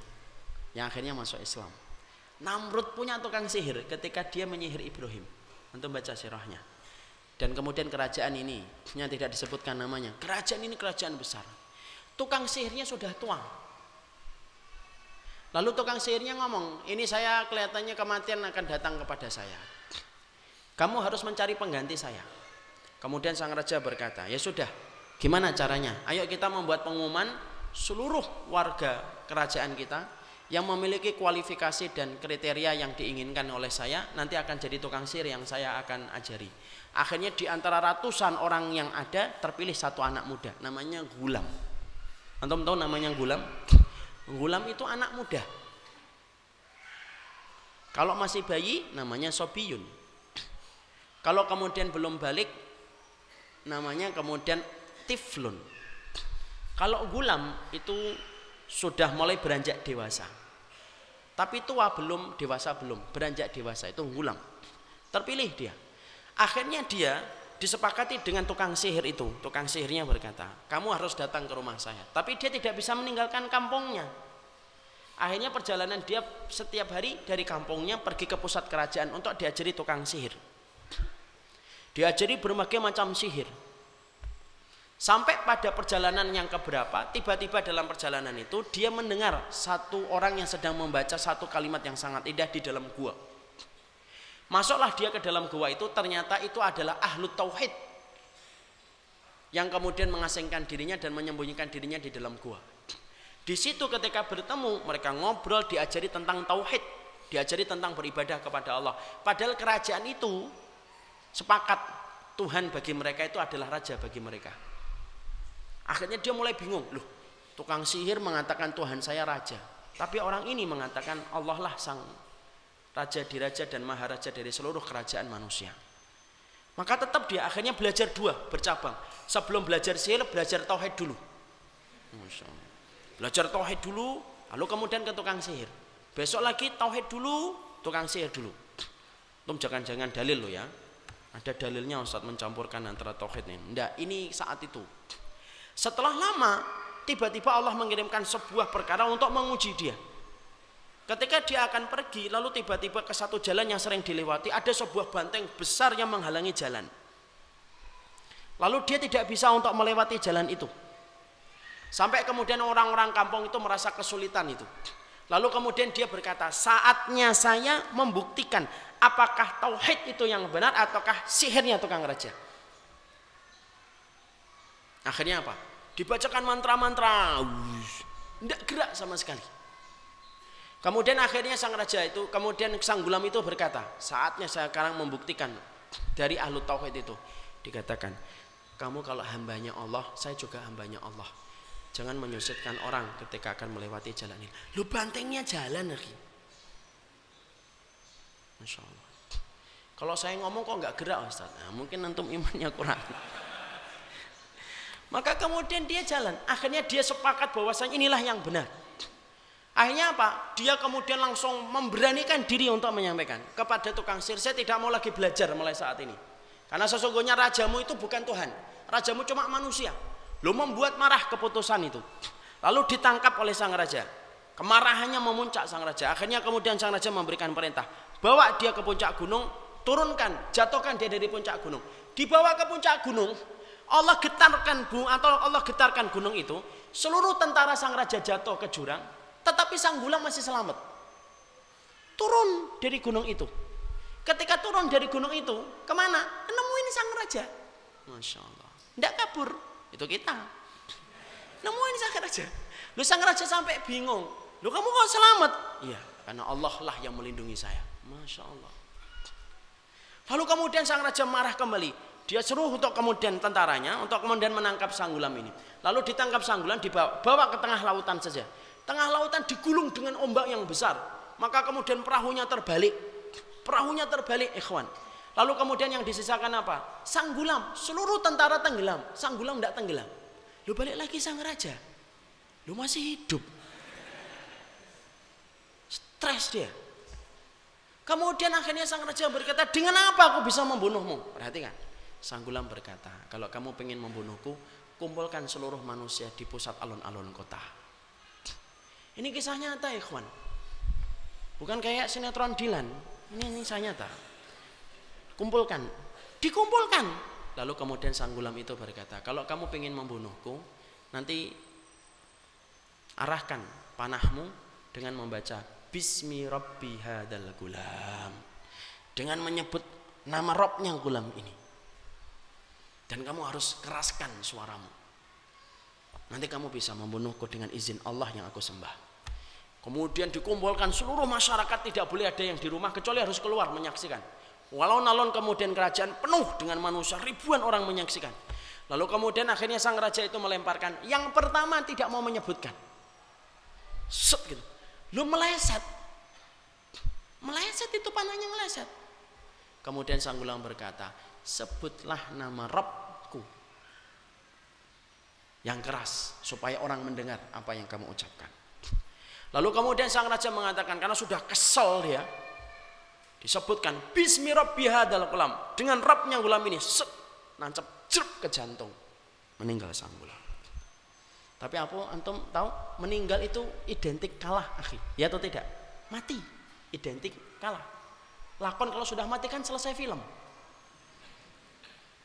yang akhirnya masuk Islam. Namrud punya tukang sihir ketika dia menyihir Ibrahim. Untuk baca sirahnya. Dan kemudian kerajaan ini yang tidak disebutkan namanya. Kerajaan ini kerajaan besar. Tukang sihirnya sudah tua. Lalu tukang sihirnya ngomong, ini saya kelihatannya kematian akan datang kepada saya. Kamu harus mencari pengganti saya. Kemudian sang raja berkata, ya sudah, gimana caranya? Ayo kita membuat pengumuman seluruh warga kerajaan kita yang memiliki kualifikasi dan kriteria yang diinginkan oleh saya nanti akan jadi tukang sihir yang saya akan ajari. Akhirnya di antara ratusan orang yang ada terpilih satu anak muda namanya Gulam. Antum tahu namanya Gulam? Gulam itu anak muda. Kalau masih bayi namanya Sobiyun. Kalau kemudian belum balik namanya kemudian Tiflun. Kalau Gulam itu sudah mulai beranjak dewasa tapi tua belum, dewasa belum, beranjak dewasa itu ngulang. Terpilih dia. Akhirnya dia disepakati dengan tukang sihir itu. Tukang sihirnya berkata, kamu harus datang ke rumah saya. Tapi dia tidak bisa meninggalkan kampungnya. Akhirnya perjalanan dia setiap hari dari kampungnya pergi ke pusat kerajaan untuk diajari tukang sihir. Diajari berbagai macam sihir. Sampai pada perjalanan yang keberapa, tiba-tiba dalam perjalanan itu dia mendengar satu orang yang sedang membaca satu kalimat yang sangat indah di dalam gua. Masuklah dia ke dalam gua itu, ternyata itu adalah ahlu tauhid. Yang kemudian mengasingkan dirinya dan menyembunyikan dirinya di dalam gua. Di situ ketika bertemu, mereka ngobrol, diajari tentang tauhid, diajari tentang beribadah kepada Allah. Padahal kerajaan itu sepakat Tuhan bagi mereka itu adalah raja bagi mereka. Akhirnya dia mulai bingung, loh tukang sihir mengatakan Tuhan saya raja. Tapi orang ini mengatakan Allah lah sang raja diraja dan maharaja dari seluruh kerajaan manusia. Maka tetap dia akhirnya belajar dua bercabang. Sebelum belajar sihir, belajar tauhid dulu. Belajar tauhid dulu, lalu kemudian ke tukang sihir. Besok lagi tauhid dulu, tukang sihir dulu. Tum jangan-jangan dalil lo ya. Ada dalilnya Ustaz mencampurkan antara tauhid ini. Enggak, ini saat itu. Setelah lama, tiba-tiba Allah mengirimkan sebuah perkara untuk menguji dia. Ketika dia akan pergi, lalu tiba-tiba ke satu jalan yang sering dilewati, ada sebuah banteng besar yang menghalangi jalan. Lalu dia tidak bisa untuk melewati jalan itu. Sampai kemudian orang-orang kampung itu merasa kesulitan itu. Lalu kemudian dia berkata, saatnya saya membuktikan apakah tauhid itu yang benar ataukah sihirnya tukang raja. Akhirnya apa? Dibacakan mantra-mantra, tidak gerak sama sekali. Kemudian akhirnya sang raja itu, kemudian sang gulam itu berkata, saatnya saya sekarang membuktikan dari ahlu tauhid itu. Dikatakan, kamu kalau hambanya Allah, saya juga hambanya Allah. Jangan menyusitkan orang ketika akan melewati jalan ini. Lu bantengnya jalan lagi. Masya Allah. Kalau saya ngomong kok nggak gerak Ustaz? Nah, mungkin antum imannya kurang. Maka kemudian dia jalan. Akhirnya dia sepakat bahwasanya inilah yang benar. Akhirnya apa? Dia kemudian langsung memberanikan diri untuk menyampaikan kepada tukang sihir. Saya tidak mau lagi belajar mulai saat ini. Karena sesungguhnya rajamu itu bukan Tuhan. Rajamu cuma manusia. Lo membuat marah keputusan itu. Lalu ditangkap oleh sang raja. Kemarahannya memuncak sang raja. Akhirnya kemudian sang raja memberikan perintah. Bawa dia ke puncak gunung. Turunkan, jatuhkan dia dari puncak gunung. Dibawa ke puncak gunung. Allah getarkan gunung atau Allah getarkan gunung itu. Seluruh tentara sang raja jatuh ke jurang. Tetapi sang gulam masih selamat. Turun dari gunung itu. Ketika turun dari gunung itu, ke mana? Nemuin sang raja. Masya Allah. Tidak kabur itu kita. Nemuin sang raja. Lu sang raja sampai bingung. Lu kamu kok selamat? Iya, karena Allah lah yang melindungi saya. Masya Allah. Lalu kemudian sang raja marah kembali. Dia suruh untuk kemudian tentaranya untuk kemudian menangkap sang gulam ini. Lalu ditangkap sang gulam dibawa bawa ke tengah lautan saja. Tengah lautan digulung dengan ombak yang besar. Maka kemudian perahunya terbalik. Perahunya terbalik, ikhwan. Lalu kemudian yang disisakan apa? Sang gulam, seluruh tentara tenggelam. Sang gulam tidak tenggelam. Lu balik lagi sang raja. Lu masih hidup. Stres dia. Kemudian akhirnya sang raja berkata, dengan apa aku bisa membunuhmu? Perhatikan. Sang gulam berkata, kalau kamu pengen membunuhku, kumpulkan seluruh manusia di pusat alun-alun kota. Ini kisah nyata, ikhwan. Bukan kayak sinetron Dilan. Ini kisah nyata. Kumpulkan. Dikumpulkan. Lalu kemudian sang gulam itu berkata kalau kamu ingin membunuhku nanti arahkan panahmu dengan membaca bismi rabbi hadal gulam. Dengan menyebut nama robnya gulam ini. Dan kamu harus keraskan suaramu. Nanti kamu bisa membunuhku dengan izin Allah yang aku sembah Kemudian dikumpulkan seluruh masyarakat tidak boleh ada yang di rumah kecuali harus keluar menyaksikan. Walau nalon kemudian kerajaan penuh dengan manusia, ribuan orang menyaksikan. Lalu kemudian akhirnya sang raja itu melemparkan. Yang pertama tidak mau menyebutkan. Set gitu. Lu meleset. Meleset itu panahnya meleset. Kemudian sang gulang berkata, sebutlah nama Robku yang keras supaya orang mendengar apa yang kamu ucapkan. Lalu kemudian sang raja mengatakan karena sudah kesel dia, disebutkan bismi hadal gulam dengan rabnya gulam ini set nancap jeruk ke jantung. Meninggal sang gulam tapi apa antum tahu meninggal itu identik kalah akhi? Ya atau tidak? Mati identik kalah. Lakon kalau sudah mati kan selesai film.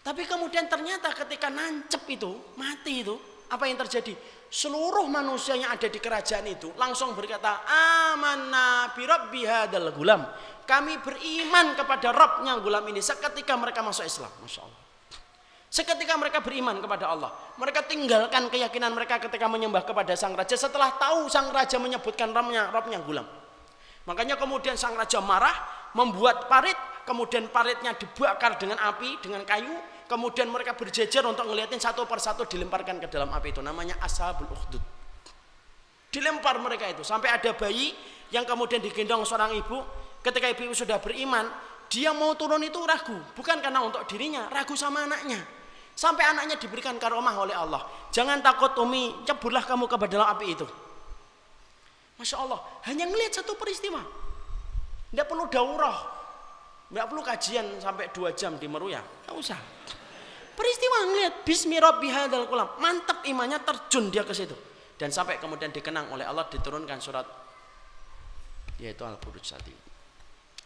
Tapi kemudian ternyata ketika nancep itu mati itu apa yang terjadi? Seluruh manusia yang ada di kerajaan itu langsung berkata amanna bi rabbi hadal gulam. Kami beriman kepada Rabbnya gulam ini seketika mereka masuk Islam Masya Allah. Seketika mereka beriman kepada Allah. Mereka tinggalkan keyakinan mereka ketika menyembah kepada sang raja. Setelah tahu sang raja menyebutkan Rabbnya, Rabbnya gulam. Makanya kemudian sang raja marah membuat parit kemudian paritnya dibakar dengan api dengan kayu kemudian mereka berjejer untuk ngeliatin satu persatu dilemparkan ke dalam api itu. Namanya ashabul ukhdud. Dilempar mereka itu. Sampai ada bayi yang kemudian digendong seorang ibu. Ketika ibu sudah beriman dia mau turun itu ragu. Bukan karena untuk dirinya ragu sama anaknya. Sampai anaknya diberikan karomah oleh Allah. Jangan takut umi ceburlah kamu ke dalam api itu. Masya Allah hanya ngelihat satu peristiwa. Tidak perlu daurah. Tidak perlu kajian sampai dua jam di Meruya tidak usah peristiwa ngelihat Bismi kulam mantap imannya terjun dia ke situ dan sampai kemudian dikenang oleh Allah diturunkan surat yaitu Al-Buruj tadi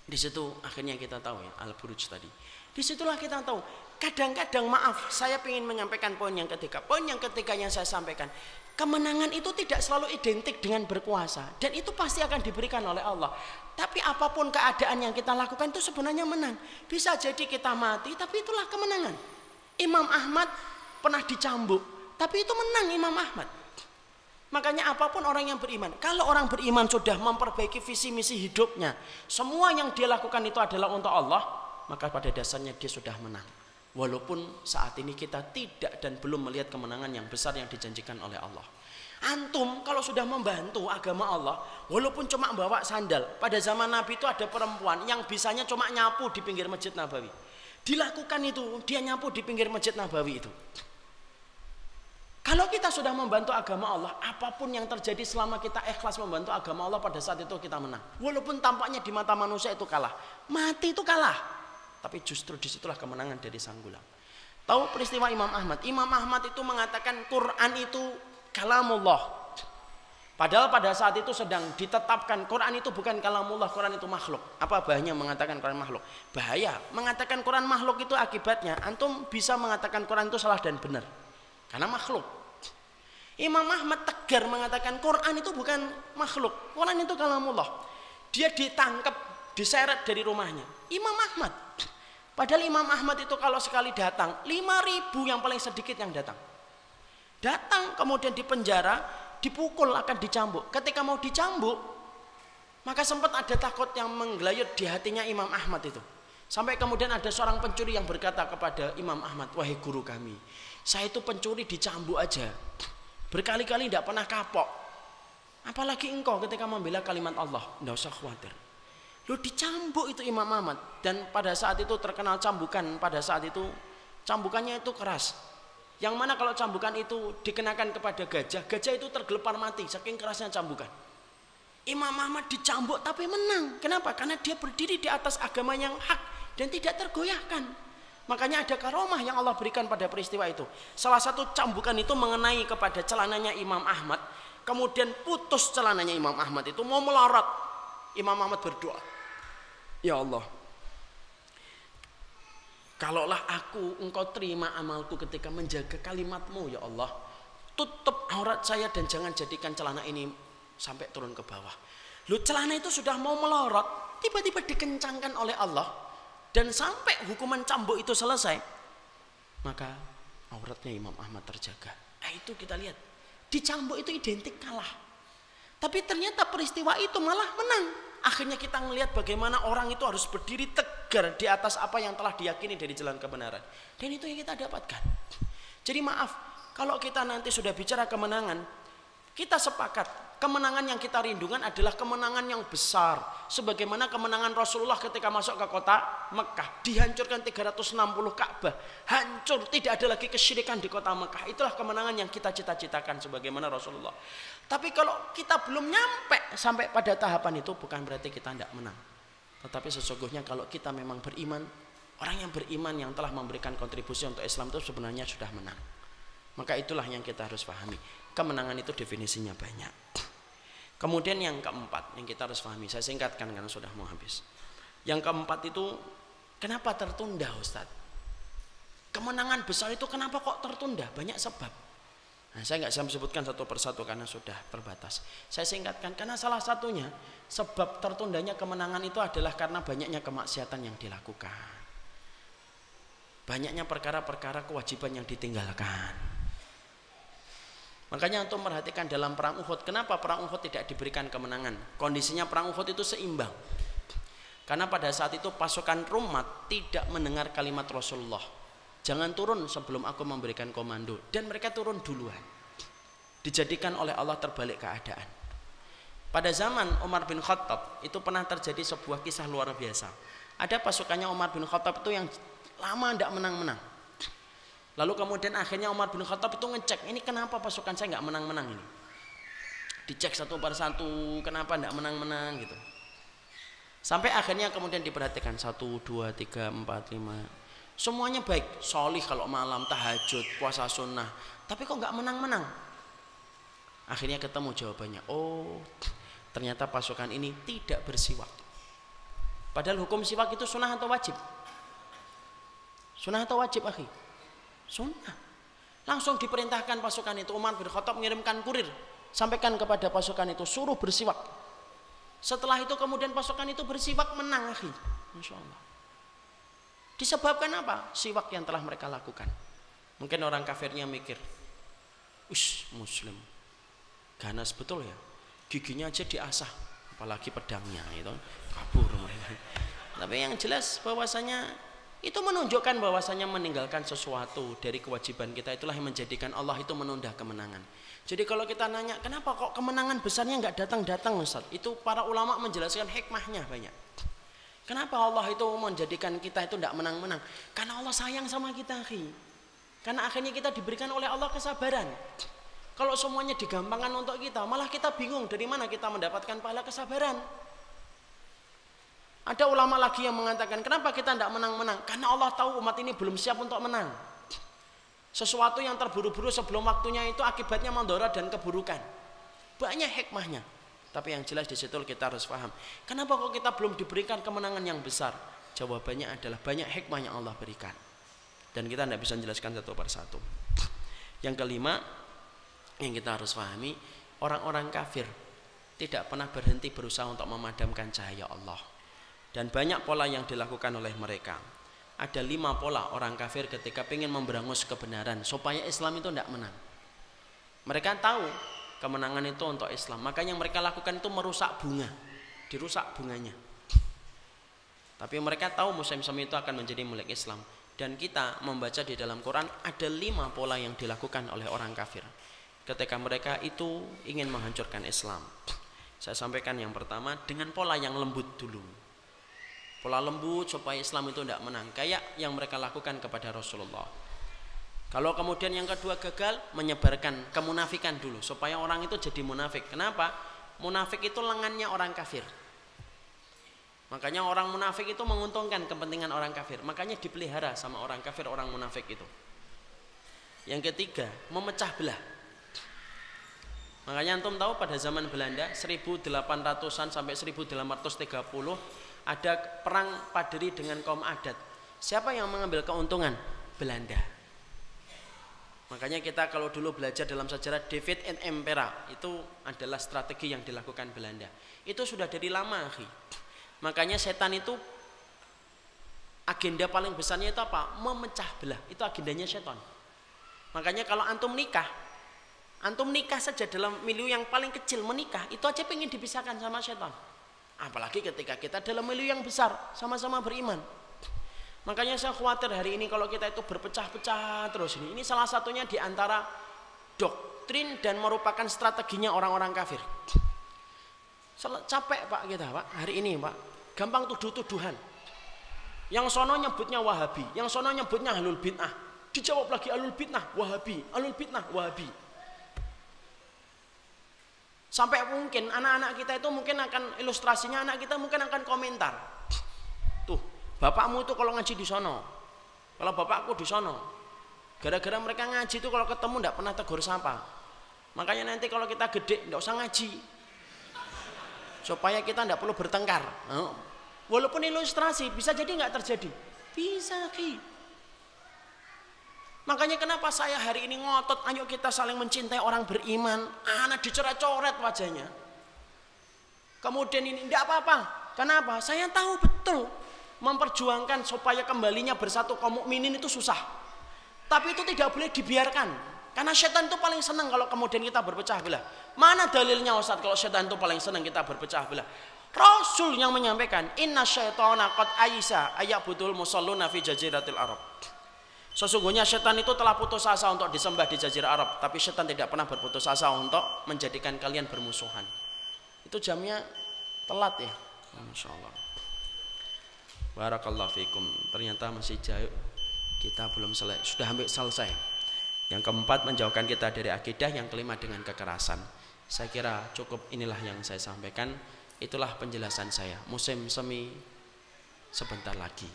di situ akhirnya kita tahu ya Al-Buruj tadi. Di situlah kita tahu kadang-kadang maaf, saya ingin menyampaikan poin yang ketiga. Poin yang ketiga yang saya sampaikan, kemenangan itu tidak selalu identik dengan berkuasa dan itu pasti akan diberikan oleh Allah. Tapi apa pun keadaan yang kita lakukan itu sebenarnya menang. Bisa jadi kita mati, tapi itulah kemenangan. Imam Ahmad pernah dicambuk, tapi itu menang Imam Ahmad. Makanya apa pun orang yang beriman, kalau orang beriman sudah memperbaiki visi misi hidupnya, semua yang dia lakukan itu adalah untuk Allah, maka pada dasarnya dia sudah menang. Walaupun saat ini kita tidak dan belum melihat kemenangan yang besar yang dijanjikan oleh Allah. Antum kalau sudah membantu agama Allah, walaupun cuma bawa sandal, pada zaman Nabi itu ada perempuan yang bisanya cuma nyapu di pinggir Masjid Nabawi. Dilakukan itu, dia nyapu di pinggir Masjid Nabawi itu. Kalau kita sudah membantu agama Allah, apa pun yang terjadi selama kita ikhlas membantu agama Allah pada saat itu kita menang. Walaupun tampaknya di mata manusia itu kalah, mati itu kalah. Tapi justru di situlah kemenangan dari sang gulam. Tahu peristiwa Imam Ahmad? Imam Ahmad itu mengatakan Quran itu kalamullah. Padahal pada saat itu sedang ditetapkan Quran itu bukan kalamullah, Quran itu makhluk. Apa bahayanya mengatakan Quran makhluk? Bahaya. Mengatakan Quran makhluk itu akibatnya antum bisa mengatakan Quran itu salah dan benar. Karena makhluk. Imam Ahmad tegar mengatakan Quran itu bukan makhluk. Quran itu kalamullah. Dia ditangkap, diseret dari rumahnya. Imam Ahmad. Padahal Imam Ahmad itu kalau sekali datang, 5000 yang paling sedikit yang datang. Datang kemudian di penjara, dipukul akan dicambuk. Ketika mau dicambuk, maka sempat ada takut yang menggelayut di hatinya Imam Ahmad itu. Sampai kemudian ada seorang pencuri yang berkata kepada Imam Ahmad, "Wahai guru kami, saya itu pencuri dicambuk aja." Berkali-kali tidak pernah kapok. Apalagi engkau ketika membela kalimat Allah. Tidak usah khawatir. Lu dicambuk itu Imam Ahmad. Dan pada saat itu terkenal cambukan. Pada saat itu cambukannya itu keras. Yang mana kalau cambukan itu dikenakan kepada gajah. Gajah itu tergelepar mati. Saking kerasnya cambukan. Imam Ahmad dicambuk tapi menang. Kenapa? Karena dia berdiri di atas agama yang hak. Dan tidak tergoyahkan. Makanya ada karomah yang Allah berikan pada peristiwa itu. Salah satu cambukan itu mengenai kepada celananya Imam Ahmad. Kemudian putus celananya Imam Ahmad itu mau melorot. Imam Ahmad berdoa. Ya Allah. Kalaulah aku engkau terima amalku ketika menjaga kalimatmu ya Allah. Tutup aurat saya dan jangan jadikan celana ini sampai turun ke bawah. Lu celana itu sudah mau melorot. Tiba-tiba dikencangkan oleh Allah dan sampai hukuman cambuk itu selesai maka auratnya Imam Ahmad terjaga nah itu kita lihat dicambuk itu identik kalah tapi ternyata peristiwa itu malah menang akhirnya kita melihat bagaimana orang itu harus berdiri tegar di atas apa yang telah diyakini dari jalan kebenaran. Dan itu yang kita dapatkan. Jadi maaf kalau kita nanti sudah bicara kemenangan kita sepakat kemenangan yang kita rindukan adalah kemenangan yang besar. Sebagaimana kemenangan Rasulullah ketika masuk ke kota Mekah dihancurkan 360 Ka'bah. Hancur tidak ada lagi kesyirikan di kota Mekah. Itulah kemenangan yang kita cita-citakan sebagaimana Rasulullah tapi kalau kita belum nyampe sampai pada tahapan itu bukan berarti kita tidak menang tetapi sesungguhnya kalau kita memang beriman orang yang beriman yang telah memberikan kontribusi untuk Islam itu sebenarnya sudah menang maka itulah yang kita harus pahami kemenangan itu definisinya banyak Kemudian yang keempat yang kita harus pahami, saya singkatkan karena sudah mau habis. Yang keempat itu kenapa tertunda Ustadz? Kemenangan besar itu kenapa kok tertunda? Banyak sebab. Nah, saya nggak bisa sebutkan satu persatu karena sudah terbatas. Saya singkatkan karena salah satunya sebab tertundanya kemenangan itu adalah karena banyaknya kemaksiatan yang dilakukan. Banyaknya perkara-perkara kewajiban yang ditinggalkan. Makanya untuk memperhatikan dalam perang Uhud, kenapa perang Uhud tidak diberikan kemenangan? Kondisinya perang Uhud itu seimbang. Karena pada saat itu pasukan Rumat tidak mendengar kalimat Rasulullah. Jangan turun sebelum aku memberikan komando. Dan mereka turun duluan. Dijadikan oleh Allah terbalik keadaan. Pada zaman Umar bin Khattab itu pernah terjadi sebuah kisah luar biasa. Ada pasukannya Umar bin Khattab itu yang lama tidak menang-menang Lalu kemudian akhirnya Umar bin Khattab itu ngecek, ini kenapa pasukan saya nggak menang-menang ini? Dicek satu per satu, kenapa nggak menang-menang gitu. Sampai akhirnya kemudian diperhatikan satu, dua, tiga, empat, lima. Semuanya baik, solih kalau malam, tahajud, puasa sunnah. Tapi kok nggak menang-menang? Akhirnya ketemu jawabannya. Oh, ternyata pasukan ini tidak bersiwak. Padahal hukum siwak itu sunnah atau wajib? Sunnah atau wajib, akhi? Sunnah. Langsung diperintahkan pasukan itu Umar bin Khattab mengirimkan kurir sampaikan kepada pasukan itu suruh bersiwak. Setelah itu kemudian pasukan itu bersiwak menang, akhi. Masya Allah. Disebabkan apa? Siwak yang telah mereka lakukan. Mungkin orang kafirnya mikir, Ush, muslim. Ganas betul ya. Giginya aja diasah, apalagi pedangnya itu kabur mereka. Tapi yang jelas bahwasanya itu menunjukkan bahwasanya meninggalkan sesuatu dari kewajiban kita itulah yang menjadikan Allah itu menunda kemenangan. Jadi kalau kita nanya kenapa kok kemenangan besarnya nggak datang-datang Ustaz? Itu para ulama menjelaskan hikmahnya banyak. Kenapa Allah itu menjadikan kita itu tidak menang-menang? Karena Allah sayang sama kita, khi. Karena akhirnya kita diberikan oleh Allah kesabaran. Kalau semuanya digampangkan untuk kita, malah kita bingung dari mana kita mendapatkan pahala kesabaran. Ada ulama lagi yang mengatakan, kenapa kita tidak menang-menang? Karena Allah tahu umat ini belum siap untuk menang. Sesuatu yang terburu-buru sebelum waktunya itu akibatnya mandora dan keburukan. Banyak hikmahnya. Tapi yang jelas di situ kita harus paham. Kenapa kok kita belum diberikan kemenangan yang besar? Jawabannya adalah banyak hikmah yang Allah berikan. Dan kita tidak bisa menjelaskan satu persatu. Yang kelima, yang kita harus pahami, orang-orang kafir tidak pernah berhenti berusaha untuk memadamkan cahaya Allah dan banyak pola yang dilakukan oleh mereka ada lima pola orang kafir ketika ingin memberangus kebenaran supaya Islam itu tidak menang mereka tahu kemenangan itu untuk Islam. Makanya yang mereka lakukan itu merusak bunga dirusak bunganya. Tapi mereka tahu musim semi itu akan menjadi milik Islam. Dan kita membaca di dalam Quran ada lima pola yang dilakukan oleh orang kafir. Ketika mereka itu ingin menghancurkan Islam. Saya sampaikan yang pertama dengan pola yang lembut dulu. Pola lembut supaya Islam itu tidak menang. Kayak yang mereka lakukan kepada Rasulullah kalau kemudian yang kedua gagal menyebarkan kemunafikan dulu supaya orang itu jadi munafik kenapa munafik itu lengannya orang kafir makanya orang munafik itu menguntungkan kepentingan orang kafir makanya dipelihara sama orang kafir orang munafik itu yang ketiga memecah belah makanya antum tahu pada zaman Belanda 1800-an sampai 1830 ada perang paderi dengan kaum adat. Siapa yang mengambil keuntungan? Belanda. Makanya kita kalau dulu belajar dalam sejarah David and Emperor itu adalah strategi yang dilakukan Belanda. Itu sudah dari lama, akhi. Makanya setan itu agenda paling besarnya itu apa? Memecah belah. Itu agendanya setan. Makanya kalau antum nikah, antum nikah saja dalam milieu yang paling kecil menikah, itu aja pengen dipisahkan sama setan. Apalagi ketika kita dalam milieu yang besar, sama-sama beriman. Makanya saya khawatir hari ini kalau kita itu berpecah-pecah terus ini. Ini salah satunya di antara doktrin dan merupakan strateginya orang-orang kafir. Capek Pak kita Pak hari ini Pak. Gampang tuduh-tuduhan. Yang sono nyebutnya Wahabi, yang sono nyebutnya Ahlul Bid'ah. Dijawab lagi Ahlul Bid'ah, Wahabi, Ahlul Bid'ah, Wahabi. Sampai mungkin anak-anak kita itu mungkin akan ilustrasinya anak kita mungkin akan komentar. Bapakmu itu kalau ngaji di sono. Kalau bapakku di sono. Gara-gara mereka ngaji itu kalau ketemu tidak pernah tegur sapa. Makanya nanti kalau kita gede tidak usah ngaji. Supaya kita tidak perlu bertengkar. Walaupun ilustrasi bisa jadi nggak terjadi. Bisa ki. Makanya kenapa saya hari ini ngotot, ayo kita saling mencintai orang beriman. Anak dicoret-coret wajahnya. Kemudian ini tidak apa-apa. Kenapa? Saya tahu betul memperjuangkan supaya kembalinya bersatu kaum mukminin itu susah. Tapi itu tidak boleh dibiarkan. Karena setan itu paling senang kalau kemudian kita berpecah belah. Mana dalilnya Ustaz kalau setan itu paling senang kita berpecah belah? Rasul yang menyampaikan, "Inna syaitana qad aisa ayak butul musalluna fi jaziratil Arab." Sesungguhnya setan itu telah putus asa untuk disembah di jazirah Arab, tapi setan tidak pernah berputus asa untuk menjadikan kalian bermusuhan. Itu jamnya telat ya. Masya Allah. Barakallahu fikum. Ternyata masih jauh. Kita belum selesai. Sudah hampir selesai. Yang keempat menjauhkan kita dari akidah. Yang kelima dengan kekerasan. Saya kira cukup inilah yang saya sampaikan. Itulah penjelasan saya. Musim semi sebentar lagi.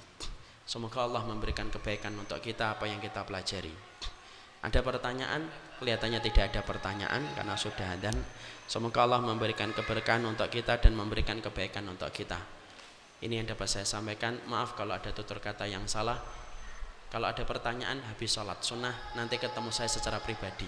Semoga Allah memberikan kebaikan untuk kita apa yang kita pelajari. Ada pertanyaan? Kelihatannya tidak ada pertanyaan karena sudah dan semoga Allah memberikan keberkahan untuk kita dan memberikan kebaikan untuk kita. Ini yang dapat saya sampaikan. Maaf kalau ada tutur kata yang salah. Kalau ada pertanyaan habis sholat sunnah nanti ketemu saya secara pribadi.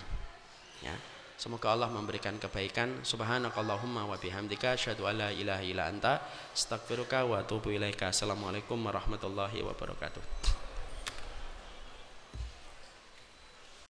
Ya. Semoga Allah memberikan kebaikan. Subhanakallahumma wa bihamdika asyhadu an la ilaha illa anta astaghfiruka wa atubu ilaika. Assalamualaikum warahmatullahi wabarakatuh.